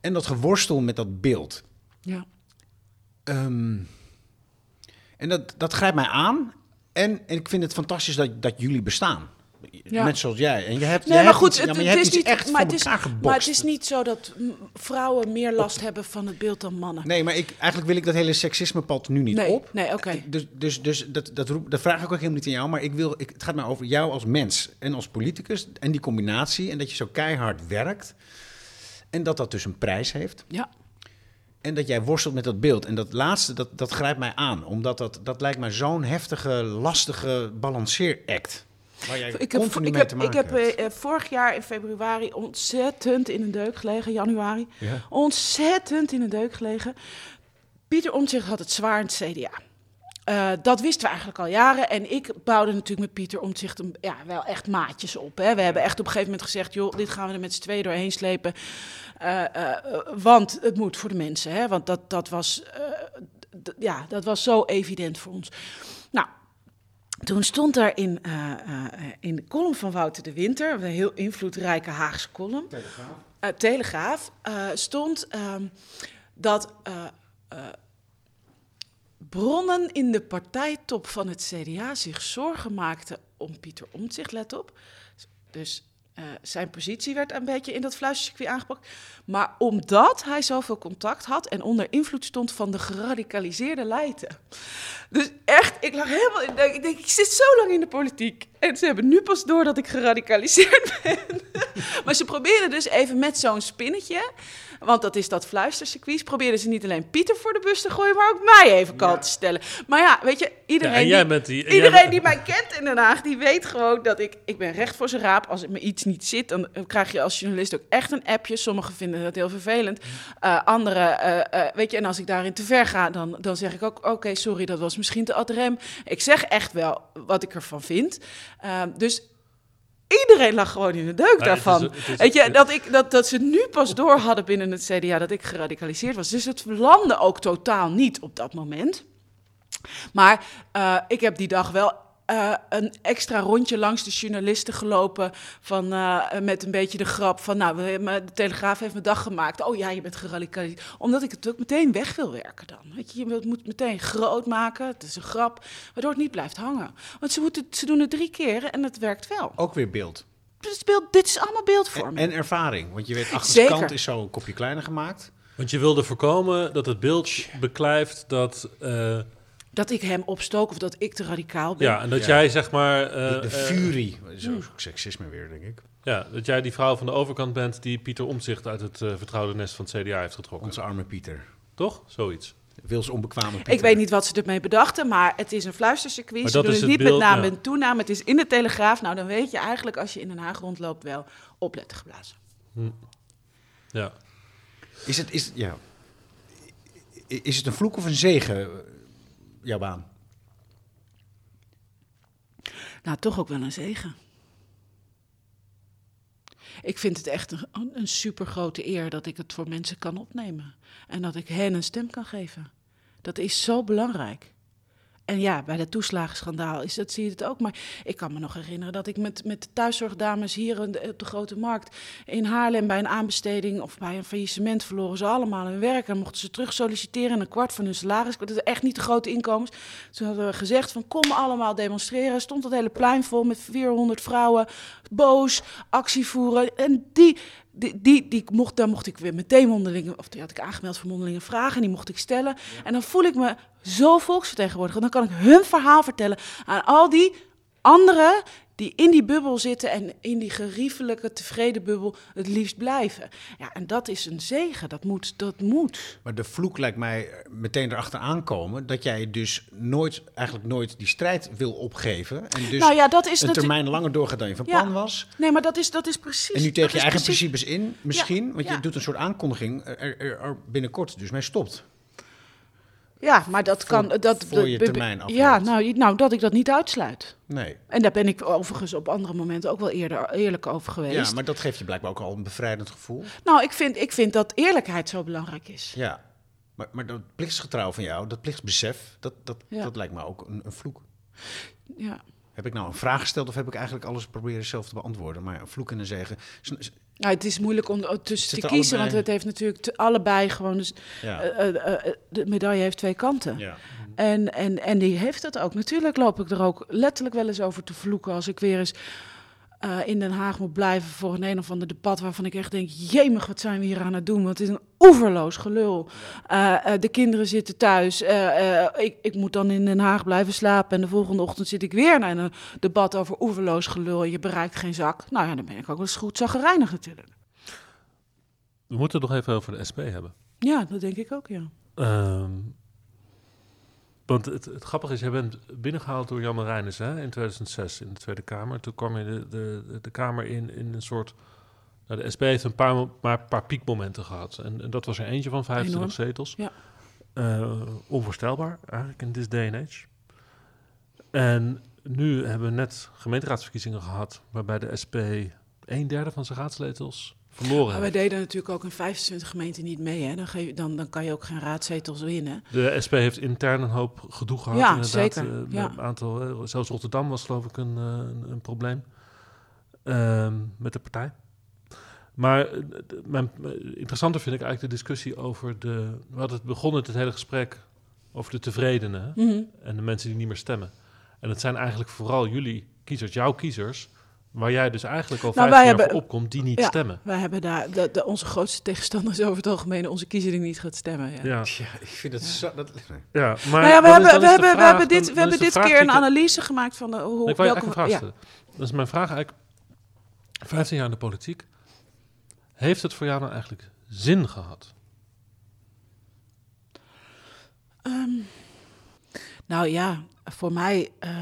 en dat geworstel met dat beeld. Ja. Ehm, en dat, dat grijpt mij aan. En, en ik vind het fantastisch dat, dat jullie bestaan. Ja. Net zoals jij. En je hebt, Nee, jij maar hebt goed, ja, het, maar is niet, echt maar het is, maar het is niet zo dat vrouwen meer last hebben van het beeld dan mannen. Nee, maar ik, eigenlijk wil ik dat hele seksisme-pad nu niet nee, op. nee oké. Dus, dus, dus dat, dat, roep, dat vraag ik ook helemaal niet aan jou. Maar ik wil, ik, het gaat mij over jou als mens en als politicus. En die combinatie. En dat je zo keihard werkt. En dat dat dus een prijs heeft. Ja. En dat jij worstelt met dat beeld. En dat laatste, dat, dat grijpt mij aan. Omdat dat, dat lijkt mij zo'n heftige, lastige balanceeract. Waar jij Ik heb, ik heb, ik heb eh, eh, vorig jaar in februari ontzettend in een deuk gelegen, januari. Ja. Ontzettend in een deuk gelegen. Pieter Omtzigt had het zwaar in het CDA. Eh, dat wisten we eigenlijk al jaren. En ik bouwde natuurlijk met Pieter Omtzigt een, ja, wel echt maatjes op. Hè. We hebben echt op een gegeven moment gezegd... joh, dit gaan we er met z'n tweeën doorheen slepen. Want het moet voor de mensen. Hè. Want dat, dat, was, ja, dat was zo evident voor ons. Nou, toen stond er in, eh, eh, in de column van Wouter de Winter... een heel invloedrijke Haagse column... Telegraaf, eh, stond ehm, dat bronnen in de partijtop van het CDA zich zorgen maakten om Pieter Omtzigt, let op. Dus eh, zijn positie werd een beetje in dat fluistercircuit aangepakt. Maar omdat hij zoveel contact had en onder invloed stond van de geradicaliseerde leiden. Dus echt, ik lag helemaal in. Ik denk, ik zit zo lang in de politiek. En ze hebben nu pas door dat ik geradicaliseerd ben. maar ze proberen dus even met zo'n spinnetje. Want dat is dat fluistercircuit. Probeerden ze niet alleen Pieter voor de bus te gooien, maar ook mij even kant te stellen. Maar ja, weet je, iedereen, Ja, en jij die, die- iedereen die mij kent in Den Haag, die weet gewoon dat ik, ik ben recht voor zijn raap. Als het me iets niet zit, dan krijg je als journalist ook echt een appje. Sommigen vinden dat heel vervelend. Uh, anderen, uh, uh, weet je, en als ik daarin te ver ga, dan, dan zeg ik ook, oké, okay, sorry, dat was misschien te ad rem. Ik zeg echt wel wat ik ervan vind. Uh, dus iedereen lag gewoon in de deuk Maar daarvan. het is- het is- Weet je, dat, ik, dat, dat ze nu pas door hadden binnen het CDA dat ik geradicaliseerd was. Dus het landde ook totaal niet op dat moment. Maar uh, ik heb die dag wel uh, een extra rondje langs de journalisten gelopen. Van, uh, met een beetje de grap van, nou, de Telegraaf heeft mijn dag gemaakt. Oh ja, je bent geradicaliseerd. Omdat ik het ook meteen weg wil werken dan. Weet je, je moet het meteen groot maken. Het is een grap, waardoor het niet blijft hangen. Want ze, moeten, ze doen het drie keer en het werkt wel. Ook weer beeld. Dus beeld, dit is allemaal beeldvorming. En, en ervaring. Want je weet, achter de kant is zo een kopje kleiner gemaakt. Want je wilde voorkomen dat het beeld beklijft dat... Uh, dat ik hem opstook of dat ik te radicaal ben. Ja, en dat ja. jij zeg maar... Uh, de, de furie. Zo uh, seksisme weer, denk ik. Ja, dat jij die vrouw van de overkant bent die Pieter Omtzigt uit het uh, vertrouwde nest van het CDA heeft getrokken. Onze arme Pieter. Toch? Zoiets. Wils onbekwame Pieter. Ik weet niet wat ze ermee bedachten, maar het is een fluistercircuit. Ze doen het, het niet beeld, met naam ja. en toenaam. Het is in de Telegraaf. Nou, dan weet je eigenlijk als je in Den Haag rondloopt wel opletten geblazen. Hm. Ja. Is het, is, ja. is het een vloek of een zegen, jouw baan? Nou, toch ook wel een zegen. Ik vind het echt een, een super grote eer dat ik het voor mensen kan opnemen. En dat ik hen een stem kan geven. Dat is zo belangrijk. En ja, bij het toeslagenschandaal is dat, zie je het ook. Maar ik kan me nog herinneren dat ik met, met de thuiszorgdames hier op de, Grote Markt in Haarlem bij een aanbesteding of bij een faillissement verloren ze allemaal hun werk. En mochten ze terug solliciteren en een kwart van hun salaris. Dat is echt niet de grote inkomens. Toen hadden we gezegd van kom allemaal demonstreren. Stond het hele plein vol met 400 vrouwen, boos, actie voeren. En die, die, die, die mocht, daar mocht ik weer meteen mondelinge, of die had ik aangemeld voor mondelinge vragen, en die mocht ik stellen. En dan voel ik me zo volksvertegenwoordiger. Dan kan ik hun verhaal vertellen aan al die anderen die in die bubbel zitten en in die geriefelijke, tevreden bubbel het liefst blijven. Ja, en dat is een zegen. Dat moet. Dat moet. Maar de vloek lijkt mij meteen erachter aankomen dat jij dus nooit, eigenlijk nooit die strijd wil opgeven. En dus nou ja, dat is een termijn langer doorgaat dan je van ja. plan was. Nee, maar dat is, dat is precies. En nu tegen je eigen precies... principes in, misschien. Ja, want je doet een soort aankondiging er, er, er binnenkort dus mee stopt. Ja, maar dat voor, kan. Dat, voor je termijn afloopt. Ja, nou, nou, dat ik dat niet uitsluit. Nee. En daar ben ik overigens op andere momenten ook wel eerder eerlijk over geweest. Ja, maar dat geeft je blijkbaar ook al een bevrijdend gevoel. Nou, ik vind, ik vind dat eerlijkheid zo belangrijk is. Ja, maar, maar dat plichtsgetrouw van jou, dat plichtsbesef, dat, dat, Ja. dat lijkt me ook een, een vloek. Ja. Heb ik nou een vraag gesteld of heb ik eigenlijk alles proberen zelf te beantwoorden? Maar een vloek en een zegen. Nou, het is moeilijk om er tussen te kiezen, allebei- want het heeft natuurlijk te- allebei gewoon. Dus, Ja. eh, eh, eh, de medaille heeft twee kanten. ja. En, en, en die heeft dat ook. Natuurlijk loop ik er ook letterlijk wel eens over te vloeken als ik weer eens eh, in Den Haag moet blijven voor een een of ander debat waarvan ik echt denk, jemig, wat zijn we hier aan het doen? Want het is een oeverloos gelul. Eh, eh, de kinderen zitten thuis. Ik, ik moet dan in Den Haag blijven slapen en de volgende ochtend zit ik weer naar een debat over oeverloos gelul en je bereikt geen zak. Nou ja, dan ben ik ook wel eens goed zaggerijnig natuurlijk. We moeten het nog even over de SP hebben. Ja, dat denk ik ook, ja. Ehm, Want het, het grappige is, je bent binnengehaald door Jan Marijnis hè, in 2006 in de Tweede Kamer. Toen kwam je de, de, de Kamer in in een soort... Nou, de SP heeft een paar, maar een paar piekmomenten gehad. En, en dat was er eentje van 25 Enorm. zetels. Ja. Eh, onvoorstelbaar eigenlijk in this day and age. En nu hebben we net gemeenteraadsverkiezingen gehad... waarbij de SP een derde van zijn raadzetels verloren Maar wij heeft. deden natuurlijk ook in 25 gemeenten niet mee. Hè? Dan, geef, je- dan, dan kan je ook geen raadzetels winnen. De SP heeft intern een hoop gedoe gehad. Ja, inderdaad. zeker, Eh, ja. Een aantal, eh, zelfs Rotterdam was geloof ik een, eh, een, een probleem ehm, met de partij. Maar mijn, interessanter vind ik eigenlijk de discussie over de... We hadden het begonnen, het hele gesprek, over de tevredenen Mhm. en de mensen die niet meer stemmen. En het zijn eigenlijk vooral jullie kiezers, jouw kiezers... waar jij dus eigenlijk al Nou, 15 wij jaar hebben- voor opkomt, die niet Ja. stemmen. Wij hebben daar, de, de, onze grootste tegenstander is over het algemeen onze kiezer die niet gaat stemmen. Ja. Ja, Ja, ik vind het zo... Dat, nee. ja maar nou ja, we hebben, is- we hebben, we hebben dit, dan- we hebben dit keer een ik- analyse gemaakt van de, hoe, ik wil je welke... een vraag ja. stellen. Dat is mijn vraag eigenlijk. 15 jaar in de politiek. Heeft het voor jou dan eigenlijk zin gehad? Ehm, nou ja, voor mij eh,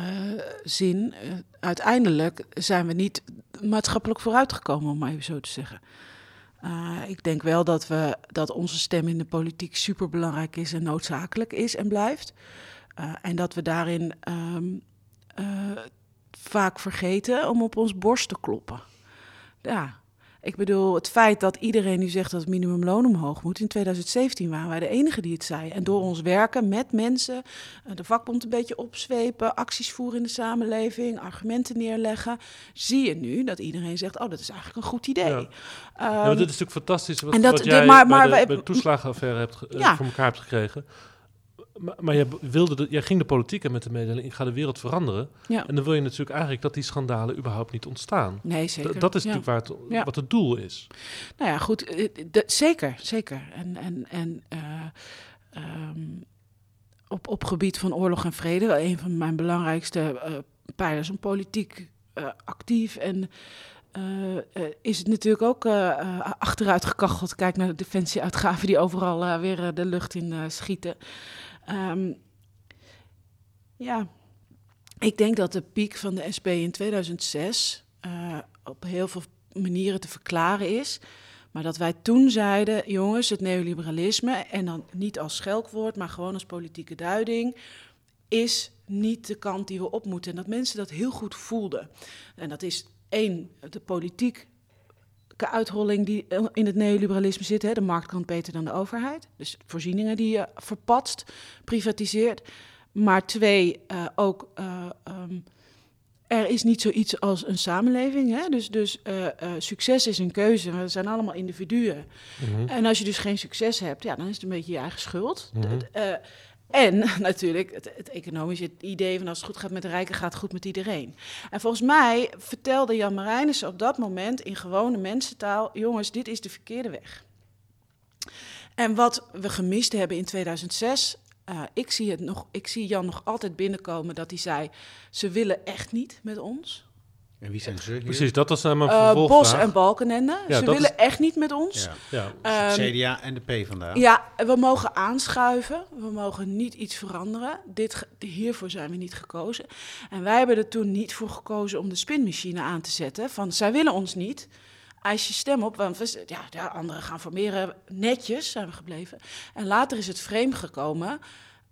zin. eh, uiteindelijk zijn we niet maatschappelijk vooruitgekomen, om maar even zo te zeggen. Eh, ik denk wel dat, we, dat onze stem in de politiek superbelangrijk is en noodzakelijk is en blijft. En dat we daarin ehm, eh, vaak vergeten om op ons borst te kloppen. Ja, ik bedoel, het feit dat iedereen nu zegt dat het minimumloon omhoog moet. In 2017 waren wij de enige die het zei. En door ons werken met mensen, eh, de vakbond een beetje opzwepen, acties voeren in de samenleving, argumenten neerleggen, zie je nu dat iedereen zegt: Oh, dat is eigenlijk een goed idee. Ja. Ehm, ja, want dit is natuurlijk fantastisch wat, en dat- wat de- jij maar- bij, maar de, wij- bij de toeslagenaffaire hebt, Ja. voor elkaar hebt gekregen. Maar, maar jij, wilde de, jij ging de politiek en met de mededeling, ik ga de wereld veranderen. ja. En dan wil je natuurlijk eigenlijk dat die schandalen überhaupt niet ontstaan. Nee, D- zeker. dat is Ja. natuurlijk waar het, Ja. wat het doel is. Nou ja, goed, eh, de- zeker, zeker. En, en, en eh, ehm, op, op gebied van oorlog en vrede, een van mijn belangrijkste eh, pijlers om politiek actief en is het natuurlijk ook achteruit gekacheld. Kijk naar de defensieuitgaven die overal weer de lucht in schieten. Ehm, ja, ik denk dat de piek van de SP in 2006 eh, op heel veel manieren te verklaren is. Maar dat wij toen zeiden, jongens, het neoliberalisme, en dan niet als schelkwoord, maar gewoon als politieke duiding, is niet de kant die we op moeten. En dat mensen dat heel goed voelden. En dat is één, de politiek uitholling die in het neoliberalisme zit. Hè. De markt kan beter dan de overheid. Dus voorzieningen die je verpatst, privatiseert. Maar twee, eh, ook eh, ehm, er is niet zoiets als een samenleving. Hè? Dus, dus eh, eh, succes is een keuze. We zijn allemaal individuen. Mhm. En als je dus geen succes hebt, ja, dan is het een beetje je eigen schuld. Mhm. Eh, en natuurlijk het, het economische idee van als het goed gaat met de rijken, gaat het goed met iedereen. En volgens mij vertelde Jan Marijnissen op dat moment in gewone mensentaal: jongens, dit is de verkeerde weg. En wat we gemist hebben in 2006, eh, ik, zie het nog, ik zie Jan nog altijd binnenkomen dat hij zei: ze willen echt niet met ons. En wie zijn ze hier? Precies, dat was nou mijn Eh, vervolgvraag. Bos en Balkenende, Ja, ze willen is- echt niet met ons. Ja. Ja, Ehm, CDA en de P vandaag. Ja, we mogen aanschuiven. We mogen niet iets veranderen. Dit, hiervoor zijn we niet gekozen. En wij hebben er toen niet voor gekozen om de spinmachine aan te zetten. Van, zij willen ons niet. Eis je stem op, want we, ja, ja, anderen gaan formeren. Netjes zijn we gebleven. En later is het vreemd gekomen.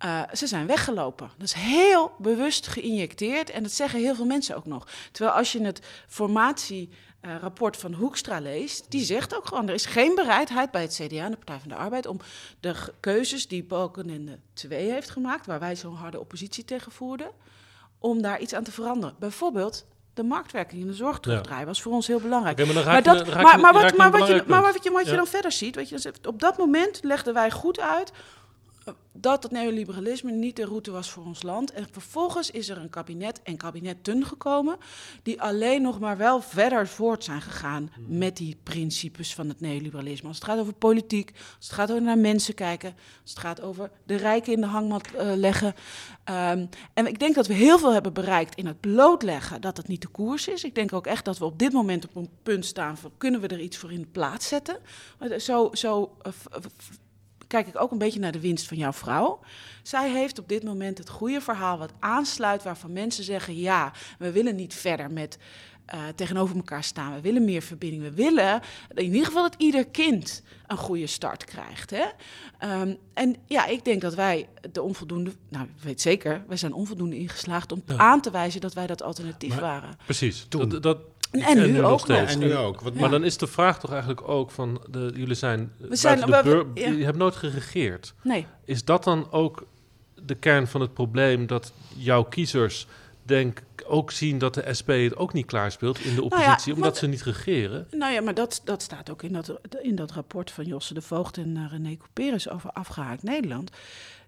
Eh, ze zijn weggelopen. Dat is heel bewust geïnjecteerd. En dat zeggen heel veel mensen ook nog. Terwijl als je het formatierapport van Hoekstra leest, die zegt ook gewoon: er is geen bereidheid bij het CDA en de Partij van de Arbeid om de keuzes die Balkenende 2 heeft gemaakt, waar wij zo'n harde oppositie tegen voerden, om daar iets aan te veranderen. Bijvoorbeeld. De marktwerking in de zorg terugdraaien was voor ons heel belangrijk. Maar dat, wat, je wat je, wat dan verder ziet, weet je, op dat moment legden wij goed uit dat het neoliberalisme niet de route was voor ons land. En vervolgens is er een kabinet en kabinetten gekomen die alleen nog maar wel verder voort zijn gegaan met die principes van het neoliberalisme. Als het gaat over politiek, als het gaat over naar mensen kijken, als het gaat over de rijken in de hangmat eh, leggen. Ehm, en ik denk dat we heel veel hebben bereikt in het blootleggen dat het niet de koers is. Ik denk ook echt dat we op dit moment op een punt staan van kunnen we er iets voor in de plaats zetten. Zo, zo eh, kijk ik ook een beetje naar de winst van jouw vrouw. Zij heeft op dit moment het goede verhaal wat aansluit waarvan mensen zeggen: ja, we willen niet verder met uh, tegenover elkaar staan. We willen meer verbinding. We willen in ieder geval dat ieder kind een goede start krijgt. Hè? Um, en ja, ik denk dat wij de onvoldoende, nou, ik weet zeker, wij zijn onvoldoende ingeslaagd om aan te wijzen dat wij dat alternatief waren. Precies. Toen. Dat, dat, en, nu, nu ook. En nu ook. Wat, Maar dan is de vraag toch eigenlijk ook van, de, jullie zijn, we zijn de beur, ja. je hebt nooit geregeerd. Nee. Is dat dan ook de kern van het probleem dat jouw kiezers denk ook zien dat de SP het ook niet klaarspeelt in de oppositie, nou ja, omdat ze niet regeren. Nou ja, maar dat, dat staat ook in dat, in dat rapport van Josse de Voogd en uh, René Couperus over afgehaakt Nederland.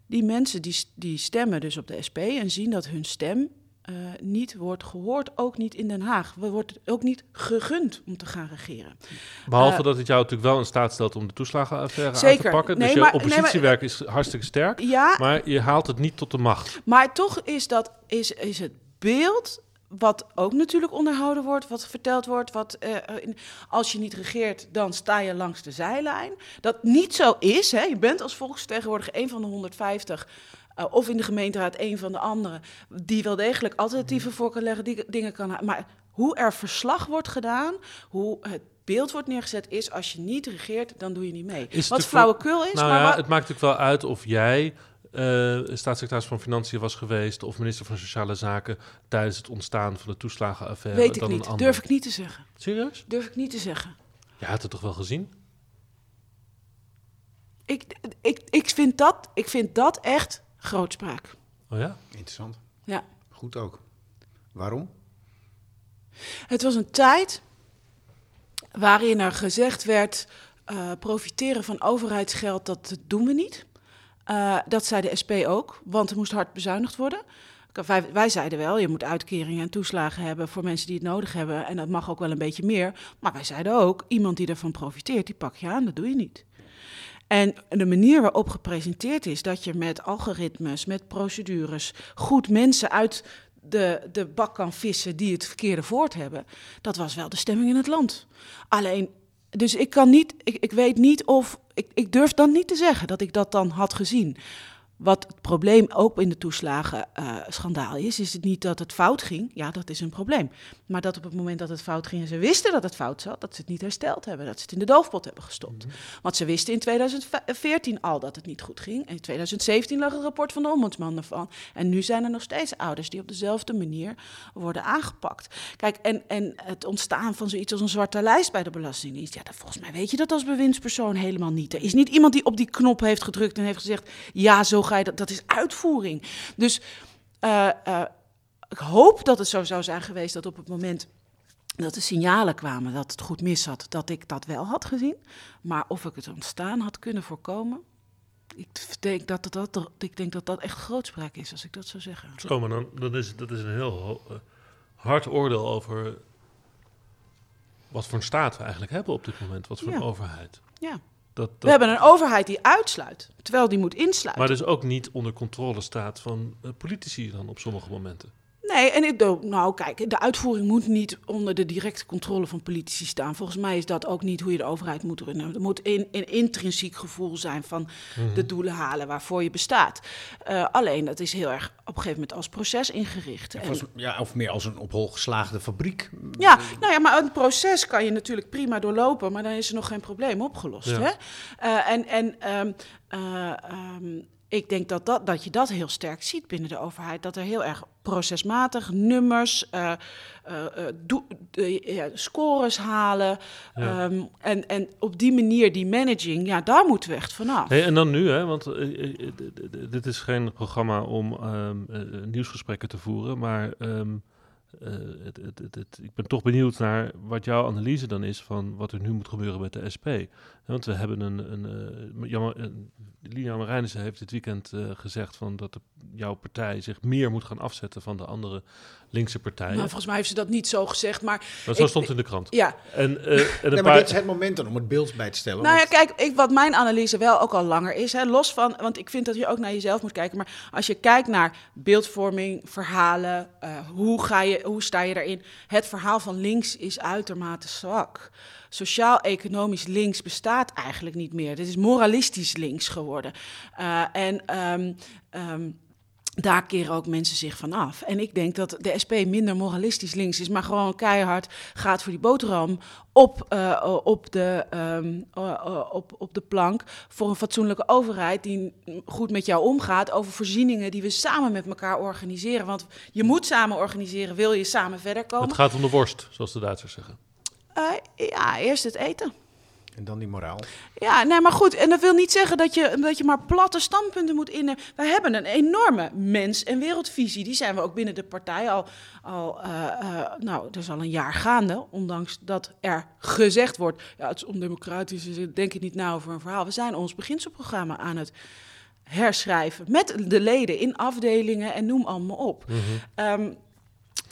Die mensen die, die stemmen dus op de SP en zien dat hun stem uh, niet wordt gehoord, ook niet in Den Haag. We wordt ook niet gegund om te gaan regeren. Behalve uh, dat het jou natuurlijk wel in staat stelt om de toeslagenaffaire aan te pakken. Nee, dus maar, je oppositiewerk nee, maar, is hartstikke sterk, ja, maar je haalt het niet tot de macht. Maar toch is, dat, is, is het beeld wat ook natuurlijk onderhouden wordt, wat verteld wordt, wat uh, als je niet regeert, dan sta je langs de zijlijn. Dat niet zo is. Hè. Je bent als volksvertegenwoordiger een van de 150 uh, of in de gemeenteraad een van de anderen, die wel degelijk alternatieven voor kan leggen, die dingen kan Maar hoe er verslag wordt gedaan, hoe het beeld wordt neergezet, is als je niet regeert, dan doe je niet mee. Is wat flauwekul is. Nou maar ja, wat... het maakt natuurlijk wel uit of jij uh, staatssecretaris van Financiën was geweest of minister van Sociale Zaken tijdens het ontstaan van de toeslagenaffaire. Weet ik niet. Durf ik niet te zeggen. Serieus? Durf ik niet te zeggen. Je had het toch wel gezien? Ik, ik, ik, vind, dat, ik vind dat echt grootspraak. Oh ja? Interessant. Ja. Goed ook. Waarom? Het was een tijd waarin er gezegd werd: uh, profiteren van overheidsgeld, dat doen we niet. Uh, dat zei de SP ook, want er moest hard bezuinigd worden. Wij, wij, zeiden wel, je moet uitkeringen en toeslagen hebben voor mensen die het nodig hebben. En dat mag ook wel een beetje meer. Maar wij zeiden ook, iemand die ervan profiteert, die pak je aan, dat doe je niet. En de manier waarop gepresenteerd is dat je met algoritmes, met procedures, goed mensen uit de, de bak kan vissen die het verkeerde voort hebben, dat was wel de stemming in het land. Alleen dus ik kan niet, ik, ik weet niet of, ik, ik durf dan niet te zeggen dat ik dat dan had gezien. Wat het probleem ook in de toeslagen-schandaal is, is het niet dat het fout ging. Ja, dat is een probleem. Maar dat op het moment dat het fout ging en ze wisten dat het fout zat, dat ze het niet hersteld hebben, dat ze het in de doofpot hebben gestopt. Mhm. Want ze wisten in 2014 al dat het niet goed ging. En in 2017 lag een rapport van de ombudsman ervan. En nu zijn er nog steeds ouders die op dezelfde manier worden aangepakt. Kijk, en, en het ontstaan van zoiets als een zwarte lijst bij de Belastingdienst, ja, dat, volgens mij weet je dat als bewindspersoon helemaal niet. Er is niet iemand die op die knop heeft gedrukt en heeft gezegd, ja, zo ga je dat, dat is uitvoering. Dus uh, uh, ik hoop dat het zo zou zijn geweest dat op het moment dat de signalen kwamen dat het goed mis zat, dat ik dat wel had gezien. Maar of ik het ontstaan had kunnen voorkomen, ik denk dat dat, dat, ik denk dat, dat echt grootspraak is, als ik dat zou zeggen. Zo, maar dan, dan is, dat is een heel uh, hard oordeel over wat voor een staat we eigenlijk hebben op dit moment, wat voor ja. een overheid. Ja. Dat, dat... We hebben een overheid die uitsluit, terwijl die moet insluiten. Maar dus ook niet onder controle staat van uh, politici dan op sommige momenten. Nee, en ik, nou kijk, de uitvoering moet niet onder de directe controle van politici staan. Volgens mij is dat ook niet hoe je de overheid moet runnen. Er moet een, een intrinsiek gevoel zijn van de doelen halen waarvoor je bestaat. Uh, alleen, dat is heel erg op een gegeven moment als proces ingericht. Ja, en, ja, of meer als een op hol geslaagde fabriek. Ja, nou ja, maar een proces kan je natuurlijk prima doorlopen, maar dan is er nog geen probleem opgelost. Ja. Hè? Uh, en en um, uh, um, ik denk dat, dat, dat je dat heel sterk ziet binnen de overheid. Dat er heel erg procesmatig nummers, uh, uh, do, ja, scores halen. Ja. Um, en, en op die manier die managing, ja, daar moeten we echt vanaf. Hey, en dan nu, hè, want dit is geen programma om um, nieuwsgesprekken te voeren, maar... Um, uh, het, het, het, ik ben toch benieuwd naar wat jouw analyse dan is van wat er nu moet gebeuren met de SP. Want we hebben een. een, uh, Jan, een Lilian Marijnissen heeft dit weekend uh, gezegd van dat de, jouw partij zich meer moet gaan afzetten van de andere linkse partijen. Nou, volgens mij heeft ze dat niet zo gezegd, maar... maar zo ik, stond het in de krant. Ja. En, en nee, maar paar... dit is het moment dan om het beeld bij te stellen. Nou ja, kijk, ik, wat mijn analyse wel ook al langer is, hè, los van... Want ik vind dat je ook naar jezelf moet kijken, maar als je kijkt naar beeldvorming, verhalen, hoe ga je hoe sta je daarin? Het verhaal van links is uitermate zwak. Sociaal-economisch links bestaat eigenlijk niet meer. Dit is moralistisch links geworden. Uh, en um, um, daar keren ook mensen zich van af. En ik denk dat de SP minder moralistisch links is, maar gewoon keihard gaat voor die boterham op, uh, op, de, um, uh, op, op de plank voor een fatsoenlijke overheid die goed met jou omgaat over voorzieningen die we samen met elkaar organiseren. Want je moet samen organiseren, wil je samen verder komen. Het gaat om de worst, zoals de Duitsers zeggen. Uh, ja, eerst het eten. En dan die moraal. Ja, nee, maar goed. En dat wil niet zeggen dat je, dat je maar platte standpunten moet innemen. Wij hebben een enorme mens- en wereldvisie. Die zijn we ook binnen de partij al, al uh, uh, nou, dat is al een jaar gaande. Ondanks dat er gezegd wordt, ja, het is ondemocratisch, dus denk ik niet na over een verhaal. We zijn ons beginselprogramma aan het herschrijven. Met de leden in afdelingen en noem allemaal op. Um,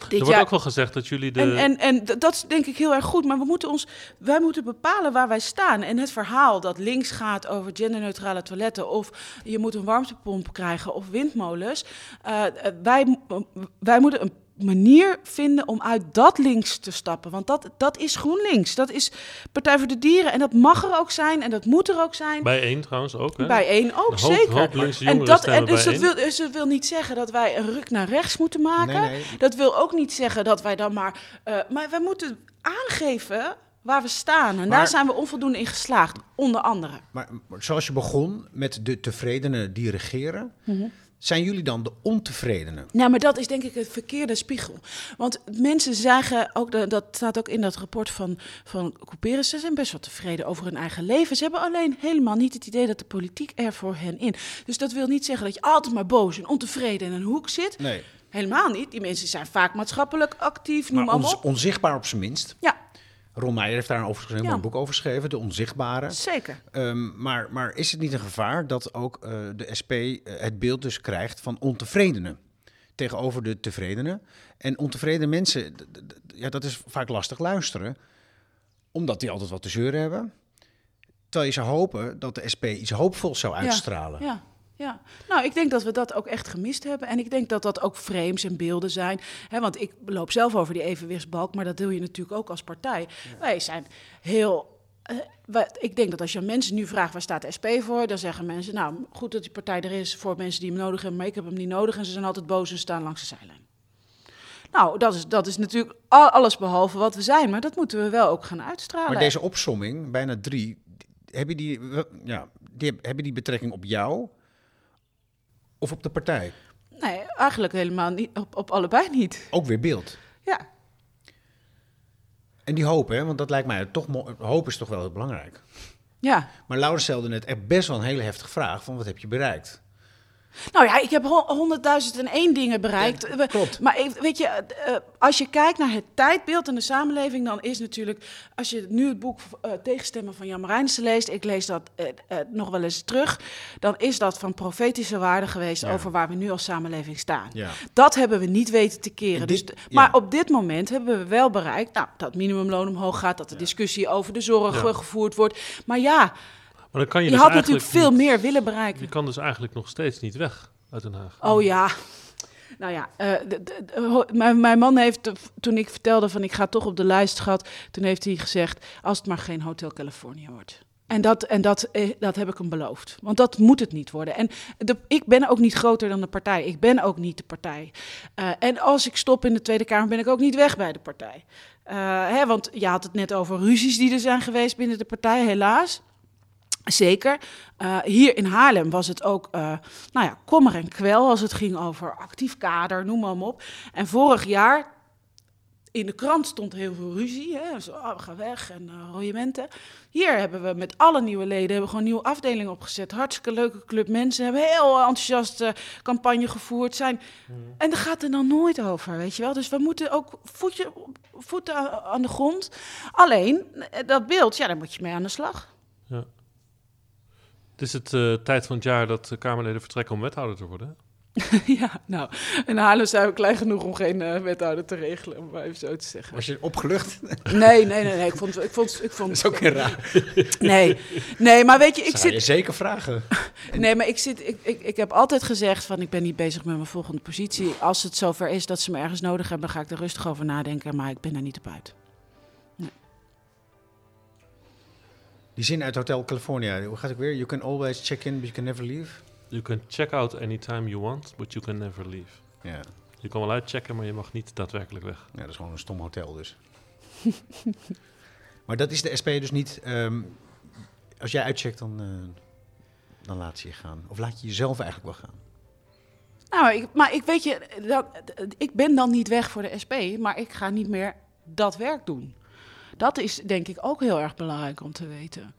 er wordt ook wel gezegd dat jullie de... En, en, en dat is denk ik heel erg goed, maar we moeten ons, wij moeten bepalen waar wij staan. En het verhaal dat links gaat over genderneutrale toiletten... of je moet een warmtepomp krijgen of windmolens... Uh, wij, wij moeten een manier vinden om uit dat links te stappen. Want dat, dat is GroenLinks. Dat is Partij voor de Dieren. En dat mag er ook zijn en dat moet er ook zijn. Bij één trouwens ook, hè? Bij één ook, hoop, zeker. Hoop en dat, en dus dat wil, dus dat wil niet zeggen dat wij een ruk naar rechts moeten maken. Nee, nee. Dat wil ook niet zeggen dat wij dan maar... Uh, maar wij moeten aangeven waar we staan. En Maar- daar zijn we onvoldoende in geslaagd, onder andere. Maar, maar zoals je begon met de tevredenen die regeren, zijn jullie dan de ontevredenen? Nou, maar dat is denk ik het verkeerde spiegel. Want mensen zeggen, ook de- dat staat ook in dat rapport van, van Couperus, ze zijn best wel tevreden over hun eigen leven. Ze hebben alleen helemaal niet het idee dat de politiek er voor hen in. Dus dat wil niet zeggen dat je altijd maar boos en ontevreden in een hoek zit. Nee. Helemaal niet. Die mensen zijn vaak maatschappelijk actief, noem Maar op. onzichtbaar op zijn minst. Ja, Ron Meijer heeft daar een, overigens Ja. boek over geschreven, De Onzichtbare. zeker. Ehm, maar, maar is het niet een gevaar dat ook eh, de SP eh, het beeld dus krijgt van ontevredenen tegenover de tevredenen? En ontevreden mensen, ja, dat is vaak lastig luisteren, omdat die altijd wat te zeuren hebben. Terwijl je zou hopen dat de SP iets hoopvols zou uitstralen. Ja, ja. Nou, ik denk dat we dat ook echt gemist hebben. En ik denk dat dat ook frames en beelden zijn. Hè, want ik loop zelf over die evenwichtsbalk, maar dat doe je natuurlijk ook als partij. Wij zijn heel. eh, wij- ik denk dat als je aan mensen nu vraagt waar staat de SP voor, dan zeggen mensen: Nou, goed dat die partij er is voor mensen die hem nodig hebben, maar ik heb hem niet nodig. En ze zijn altijd boos en staan langs de zijlijn. Nou, dat is, dat is natuurlijk al- alles behalve wat we zijn, maar dat moeten we wel ook gaan uitstralen. Maar deze opsomming, bijna drie, heb je die, ja, die, heb je die betrekking op jou of op de partij? Nee, eigenlijk helemaal niet, op, op allebei niet. Ook weer beeld. Ja. En die hoop, hè, want dat lijkt mij toch, hoop is toch wel heel belangrijk. Ja, Maar Laurens stelde net echt best wel een hele heftige vraag van wat heb je bereikt? Nou ja, ik heb honderdduizend en één dingen bereikt. Klopt. Maar weet je, eh, als je kijkt naar het tijdbeeld in de samenleving, dan is natuurlijk, als je nu het boek eh, Tegenstemmen van Jan Marijnissen leest, ik lees dat eh, nog wel eens terug, dan is dat van profetische waarde geweest Ja. over waar we nu als samenleving staan. Ja. Dat hebben we niet weten te keren. En Dus, maar op dit moment hebben we wel bereikt nou, dat minimumloon omhoog gaat, dat de discussie over de zorg gevoerd wordt. Maar ja, Maar dan kan je, je, dus had natuurlijk veel niet- meer willen bereiken. Je kan dus eigenlijk nog steeds niet weg uit Den Haag. Oh ja. Nou ja, eh, de- de- de- ho- mijn, mijn man heeft, eh, toen ik vertelde van ik ga toch op de lijst gehad, toen heeft hij gezegd, als het maar geen Hotel California wordt. En dat, en dat, eh, dat heb ik hem beloofd. Want dat moet het niet worden. En de, ik ben ook niet groter dan de partij. Ik ben ook niet de partij. En als ik stop in de Tweede Kamer, ben ik ook niet weg bij de partij. Hè, want je had het net over ruzies die er zijn geweest binnen de partij, helaas. Zeker. Eh, hier in Haarlem was het ook, eh, nou ja, kommer en kwel als het ging over actief kader, noem maar op. En vorig jaar in de krant stond heel veel ruzie. Hè? Zo, oh, we gaan weg en uh, royementen. Hier hebben we met alle nieuwe leden hebben we gewoon een nieuwe afdeling opgezet. Hartstikke leuke club mensen. Hebben heel enthousiast eh, campagne gevoerd. Zijn. En daar gaat het dan nooit over, weet je wel. Dus we moeten ook voetje, voeten aan- de grond. Alleen, dat beeld, ja, daar moet je mee aan de slag. Het is het eh, tijd van het jaar dat de Kamerleden vertrekken om wethouder te worden. ja, nou, in Haarlem zijn we klein genoeg om geen uh, wethouder te regelen, om maar even zo te zeggen. Was je opgelucht? Nee, nee, nee, nee. Ik vond, ik vond, ik vond. Dat is ook heel raar. Nee, nee, maar weet je, ik Zou zit. je zeker vragen. Nee, maar ik, zit, ik, ik, ik heb altijd gezegd van ik ben niet bezig met mijn volgende positie. Als het zover is dat ze me ergens nodig hebben, dan ga ik er rustig over nadenken. Maar ik ben er niet op uit. Die zin uit Hotel California, hoe gaat het weer? You can always check in, but you can never leave. You can check out anytime you want, but you can never leave. Ja, Je kan wel uitchecken, maar je mag niet daadwerkelijk weg. ja dat is gewoon een stom hotel dus. maar dat is de SP dus niet... ehm, als jij uitcheckt, dan, eh, dan laat ze je gaan. Of laat je jezelf eigenlijk wel gaan. Nou, ik, maar ik weet je, dat, ik ben dan niet weg voor de SP, maar ik ga niet meer dat werk doen. Dat is denk ik ook heel erg belangrijk om te weten.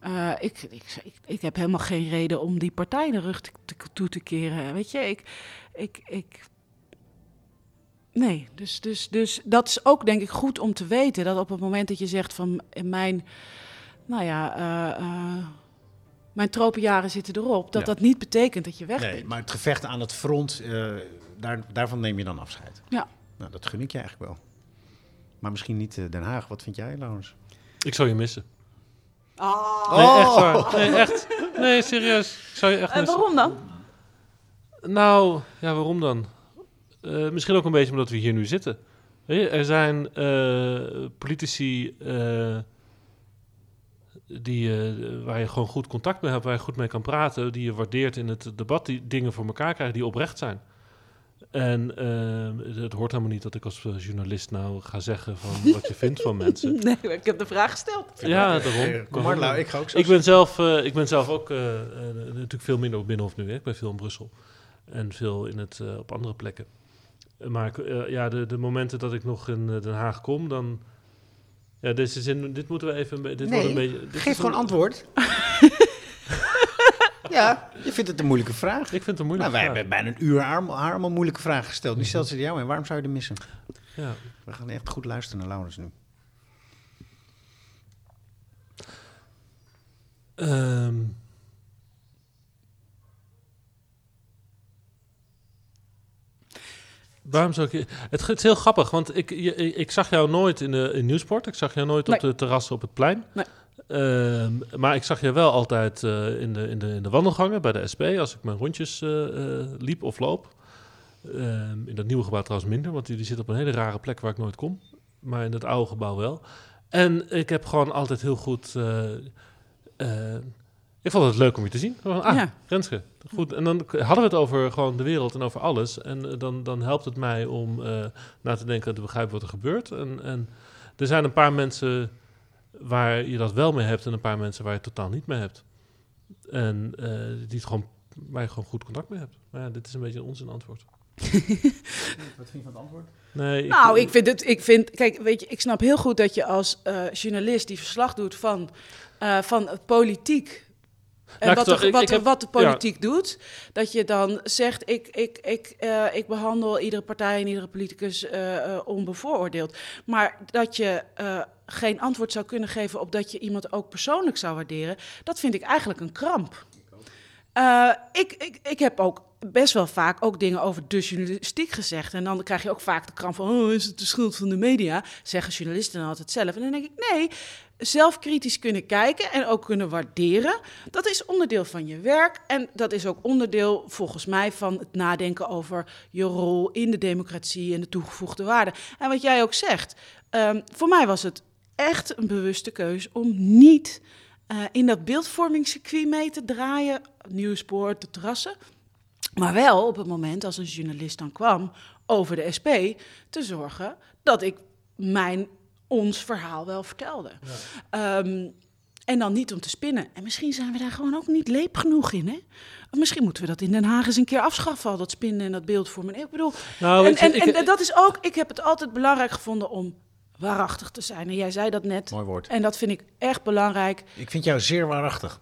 Eh, ik, ik, ik, ik heb helemaal geen reden om die partij de rug te, te- toe te keren. Weet je, ik. ik, ik nee, dus, dus, dus dat is ook denk ik goed om te weten. Dat op het moment dat je zegt van in mijn. Nou ja. eh, eh, mijn tropenjaren zitten erop. Dat Ja. dat niet betekent dat je weg Nee, bent. maar het gevecht aan het front, eh, daar, daarvan neem je dan afscheid. Ja. Nou, dat gun ik je eigenlijk wel. Maar misschien niet eh, Den Haag. Wat vind jij, Laurens? Ik zou je missen. Ah. Nee, echt waar. Nee, echt. Nee, serieus. Ik zou je echt En missen. waarom dan? Nou, ja, waarom dan? Eh, misschien ook een beetje omdat we hier nu zitten. Weet je, er zijn eh, politici eh, die, eh, waar je gewoon goed contact mee hebt, waar je goed mee kan praten, die je waardeert in het debat, die dingen voor elkaar krijgen, die oprecht zijn. En eh, het hoort helemaal niet dat ik als eh, journalist nou ga zeggen van wat je vindt van mensen. Nee, ik heb de vraag gesteld. Ja, daarom. Eh, Kom maar, Lau, ik ga ook zo. Ik ben zelf, eh, ik ben zelf ook eh, eh, natuurlijk veel minder op Binnenhof nu. Hè. Ik ben veel in Brussel en veel in het, eh, op andere plekken. Eh, Maar eh, ja, de, de momenten dat ik nog in eh, Den Haag kom, dan... Ja, deze zin, dit moeten we even... Dit wordt een beetje, dit Geef is gewoon een- antwoord. ja, je vindt het een moeilijke vraag. Ik vind het een Nou, moeilijke wij vraag. hebben bijna een uur haar, haar allemaal moeilijke vragen gesteld. Nu stelt ze die jou en waarom zou je er missen? Ja. We gaan echt goed luisteren naar Laurens nu. Ehm. Waarom zou ik... je- Het, is heel grappig, want ik, je, ik zag jou nooit in, de, in Nieuwsport. Ik zag jou nooit op de terrassen op het plein. Nee. Ehm, maar ik zag je wel altijd eh, in, de, in, de, in de wandelgangen bij de SP... als ik mijn rondjes eh, eh, liep of loop. Ehm, in dat nieuwe gebouw trouwens minder, want die, die zit op een hele rare plek waar ik nooit kom. Maar in dat oude gebouw wel. En ik heb gewoon altijd heel goed... ik vond het leuk om je te zien. Gewoon, ah, Ja. Renske, goed. En dan hadden we het over gewoon de wereld en over alles. En dan, dan helpt het mij om na te denken en te begrijpen wat er gebeurt. En, en er zijn een paar mensen waar je dat wel mee hebt en een paar mensen waar je het totaal niet mee hebt. En eh, die het gewoon, waar je gewoon goed contact mee hebt. Maar ja, dit is een beetje een onzin antwoord. Wat vind je van het antwoord? Nee, ik- Nou, ik vind het. Ik vind, kijk, weet je, ik snap heel goed dat je als eh, journalist die verslag doet van, eh, van het politiek. En Nou, wat, de, wat, heb- wat de politiek doet, dat je dan zegt: ik, ik, ik, eh, ik behandel iedere partij en iedere politicus eh, eh, onbevooroordeeld. Maar dat je geen antwoord zou kunnen geven op dat je iemand ook persoonlijk zou waarderen, dat vind ik eigenlijk een kramp. Ik, ik, ik heb ook best wel vaak ook dingen over de journalistiek gezegd. En dan krijg je ook vaak de kramp van, oh, is het de schuld van de media? Zeggen journalisten dan altijd zelf. En dan denk ik, nee, zelfkritisch kunnen kijken en ook kunnen waarderen. Dat is onderdeel van je werk. En dat is ook onderdeel, volgens mij, van het nadenken over je rol in de democratie en de toegevoegde waarde. En wat jij ook zegt, ehm, voor mij was het echt een bewuste keus om niet eh, in dat beeldvormingscircuit mee te draaien, nieuwspoort, de terrassen. Maar wel op het moment als een journalist dan kwam over de SP, te zorgen dat ik mijn, ons verhaal wel vertelde. Ehm, en dan niet om te spinnen. En misschien zijn we daar gewoon ook niet leep genoeg in, hè? Of misschien moeten we dat in Den Haag eens een keer afschaffen, al dat spinnen en dat beeldvormen. Ik bedoel, Nou, en, je, en, ik- en dat is ook, ik heb het altijd belangrijk gevonden om waarachtig te zijn. En jij zei dat net. Mooi woord. En dat vind ik echt belangrijk. Ik vind jou zeer waarachtig.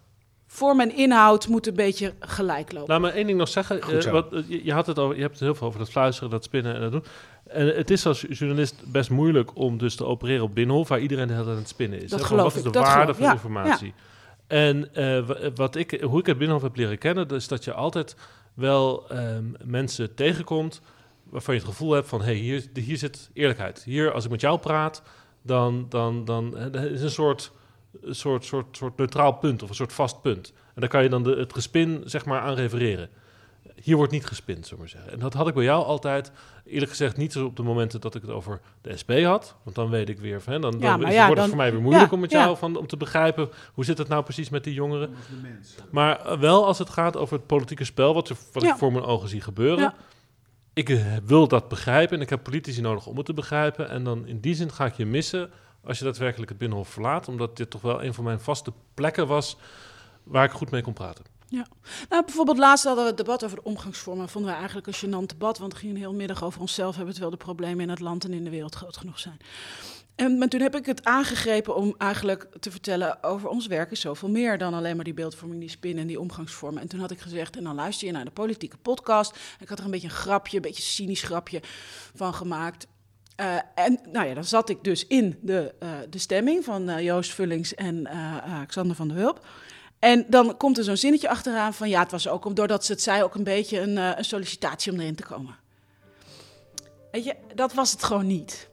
Vorm en inhoud moeten een beetje gelijk lopen. Laat me één ding nog zeggen. Goed Eh, zo. wat, eh, je, je had het over, je hebt het heel veel over dat fluisteren, dat spinnen en dat doen. En het is als journalist best moeilijk om dus te opereren op Binnenhof, waar iedereen de hele tijd aan het spinnen is. Dat hè. geloof wat is ik, de dat waarde geloof- van ja, informatie? En eh, wa- wat ik, hoe ik het Binnenhof heb leren kennen, is dat je altijd wel ehm, mensen tegenkomt waarvan je het gevoel hebt van... hé, hey, hier, hier zit eerlijkheid. Hier, als ik met jou praat, dan, dan, dan hè, er is een soort, een soort, soort, soort neutraal punt of een soort vast punt. En daar kan je dan de, het gespin zeg maar, aan refereren. Hier wordt niet gespind, zullen we maar zeggen. En dat had ik bij jou altijd, eerlijk gezegd, niet zo op de momenten dat ik het over de SP had. Want dan weet ik weer, van, hè, dan, Ja, dan maar is, ja, wordt het voor mij weer moeilijk ja, om met ja. jou van, om te begrijpen hoe zit het nou precies met die jongeren. Maar eh, wel als het gaat over het politieke spel, wat, er, wat Ja. ik voor mijn ogen zie gebeuren. Ja. Ik eh, wil dat begrijpen en ik heb politici nodig om het te begrijpen. En dan in die zin ga ik je missen als je daadwerkelijk het Binnenhof verlaat. Omdat dit toch wel een van mijn vaste plekken was waar ik goed mee kon praten. Nou, bijvoorbeeld laatst hadden we het debat over de omgangsvormen. Vonden we eigenlijk een gênant debat, want het ging een heel middag over onszelf hebben, terwijl de problemen in het land en in de wereld groot genoeg zijn. En maar toen heb ik het aangegrepen om eigenlijk te vertellen over ons werk is zoveel meer dan alleen maar die beeldvorming, die spin en die omgangsvormen. En toen had ik gezegd, en dan luister je naar de politieke podcast. Ik had er een beetje een grapje, een beetje cynisch grapje van gemaakt. Eh, en nou ja, dan zat ik dus in de, eh, de stemming van eh, Joost Vullings en eh, eh, Xander van der Hulp. En dan komt er zo'n zinnetje achteraan van ja, het was ook om- doordat ze het zei ook een beetje een, een sollicitatie om erin te komen. Weet je, dat was het gewoon niet.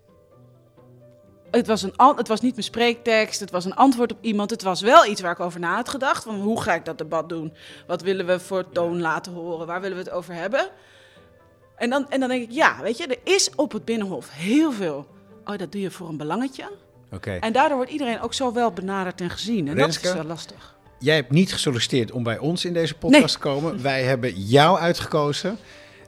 Het was, een, het was niet mijn spreektekst, het was een antwoord op iemand. Het was wel iets waar ik over na had gedacht. Van hoe ga ik dat debat doen? Wat willen we voor toon laten horen? Waar willen we het over hebben? En dan, en dan denk ik, ja, weet je, er is op het Binnenhof heel veel. Oh, dat doe je voor een belangetje. Oké. En daardoor wordt iedereen ook zo wel benaderd en gezien. En Renske? dat is wel lastig. Jij hebt niet gesolliciteerd om bij ons in deze podcast te komen. Wij hebben jou uitgekozen.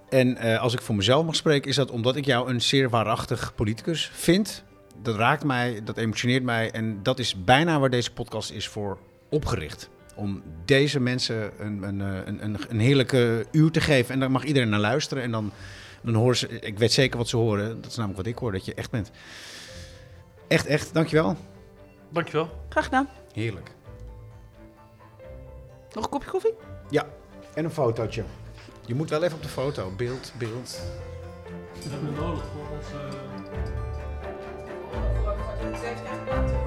En eh, als ik voor mezelf mag spreken, is dat omdat ik jou een zeer waarachtig politicus vind. Dat raakt mij, dat emotioneert mij. En dat is bijna waar deze podcast is voor opgericht. Om deze mensen een, een, eh, een, een, een heerlijke uur te geven. En daar mag iedereen naar luisteren. En dan, dan horen ze, ik weet zeker wat ze horen. Dat is namelijk wat ik hoor, dat je echt bent. Echt, echt, dankjewel. Dankjewel. Graag gedaan. Heerlijk. Nog een kopje koffie? Ja, en een fotootje. Je moet wel even op de foto. Beeld, beeld. We hebben nodig voor ons... Heeft echt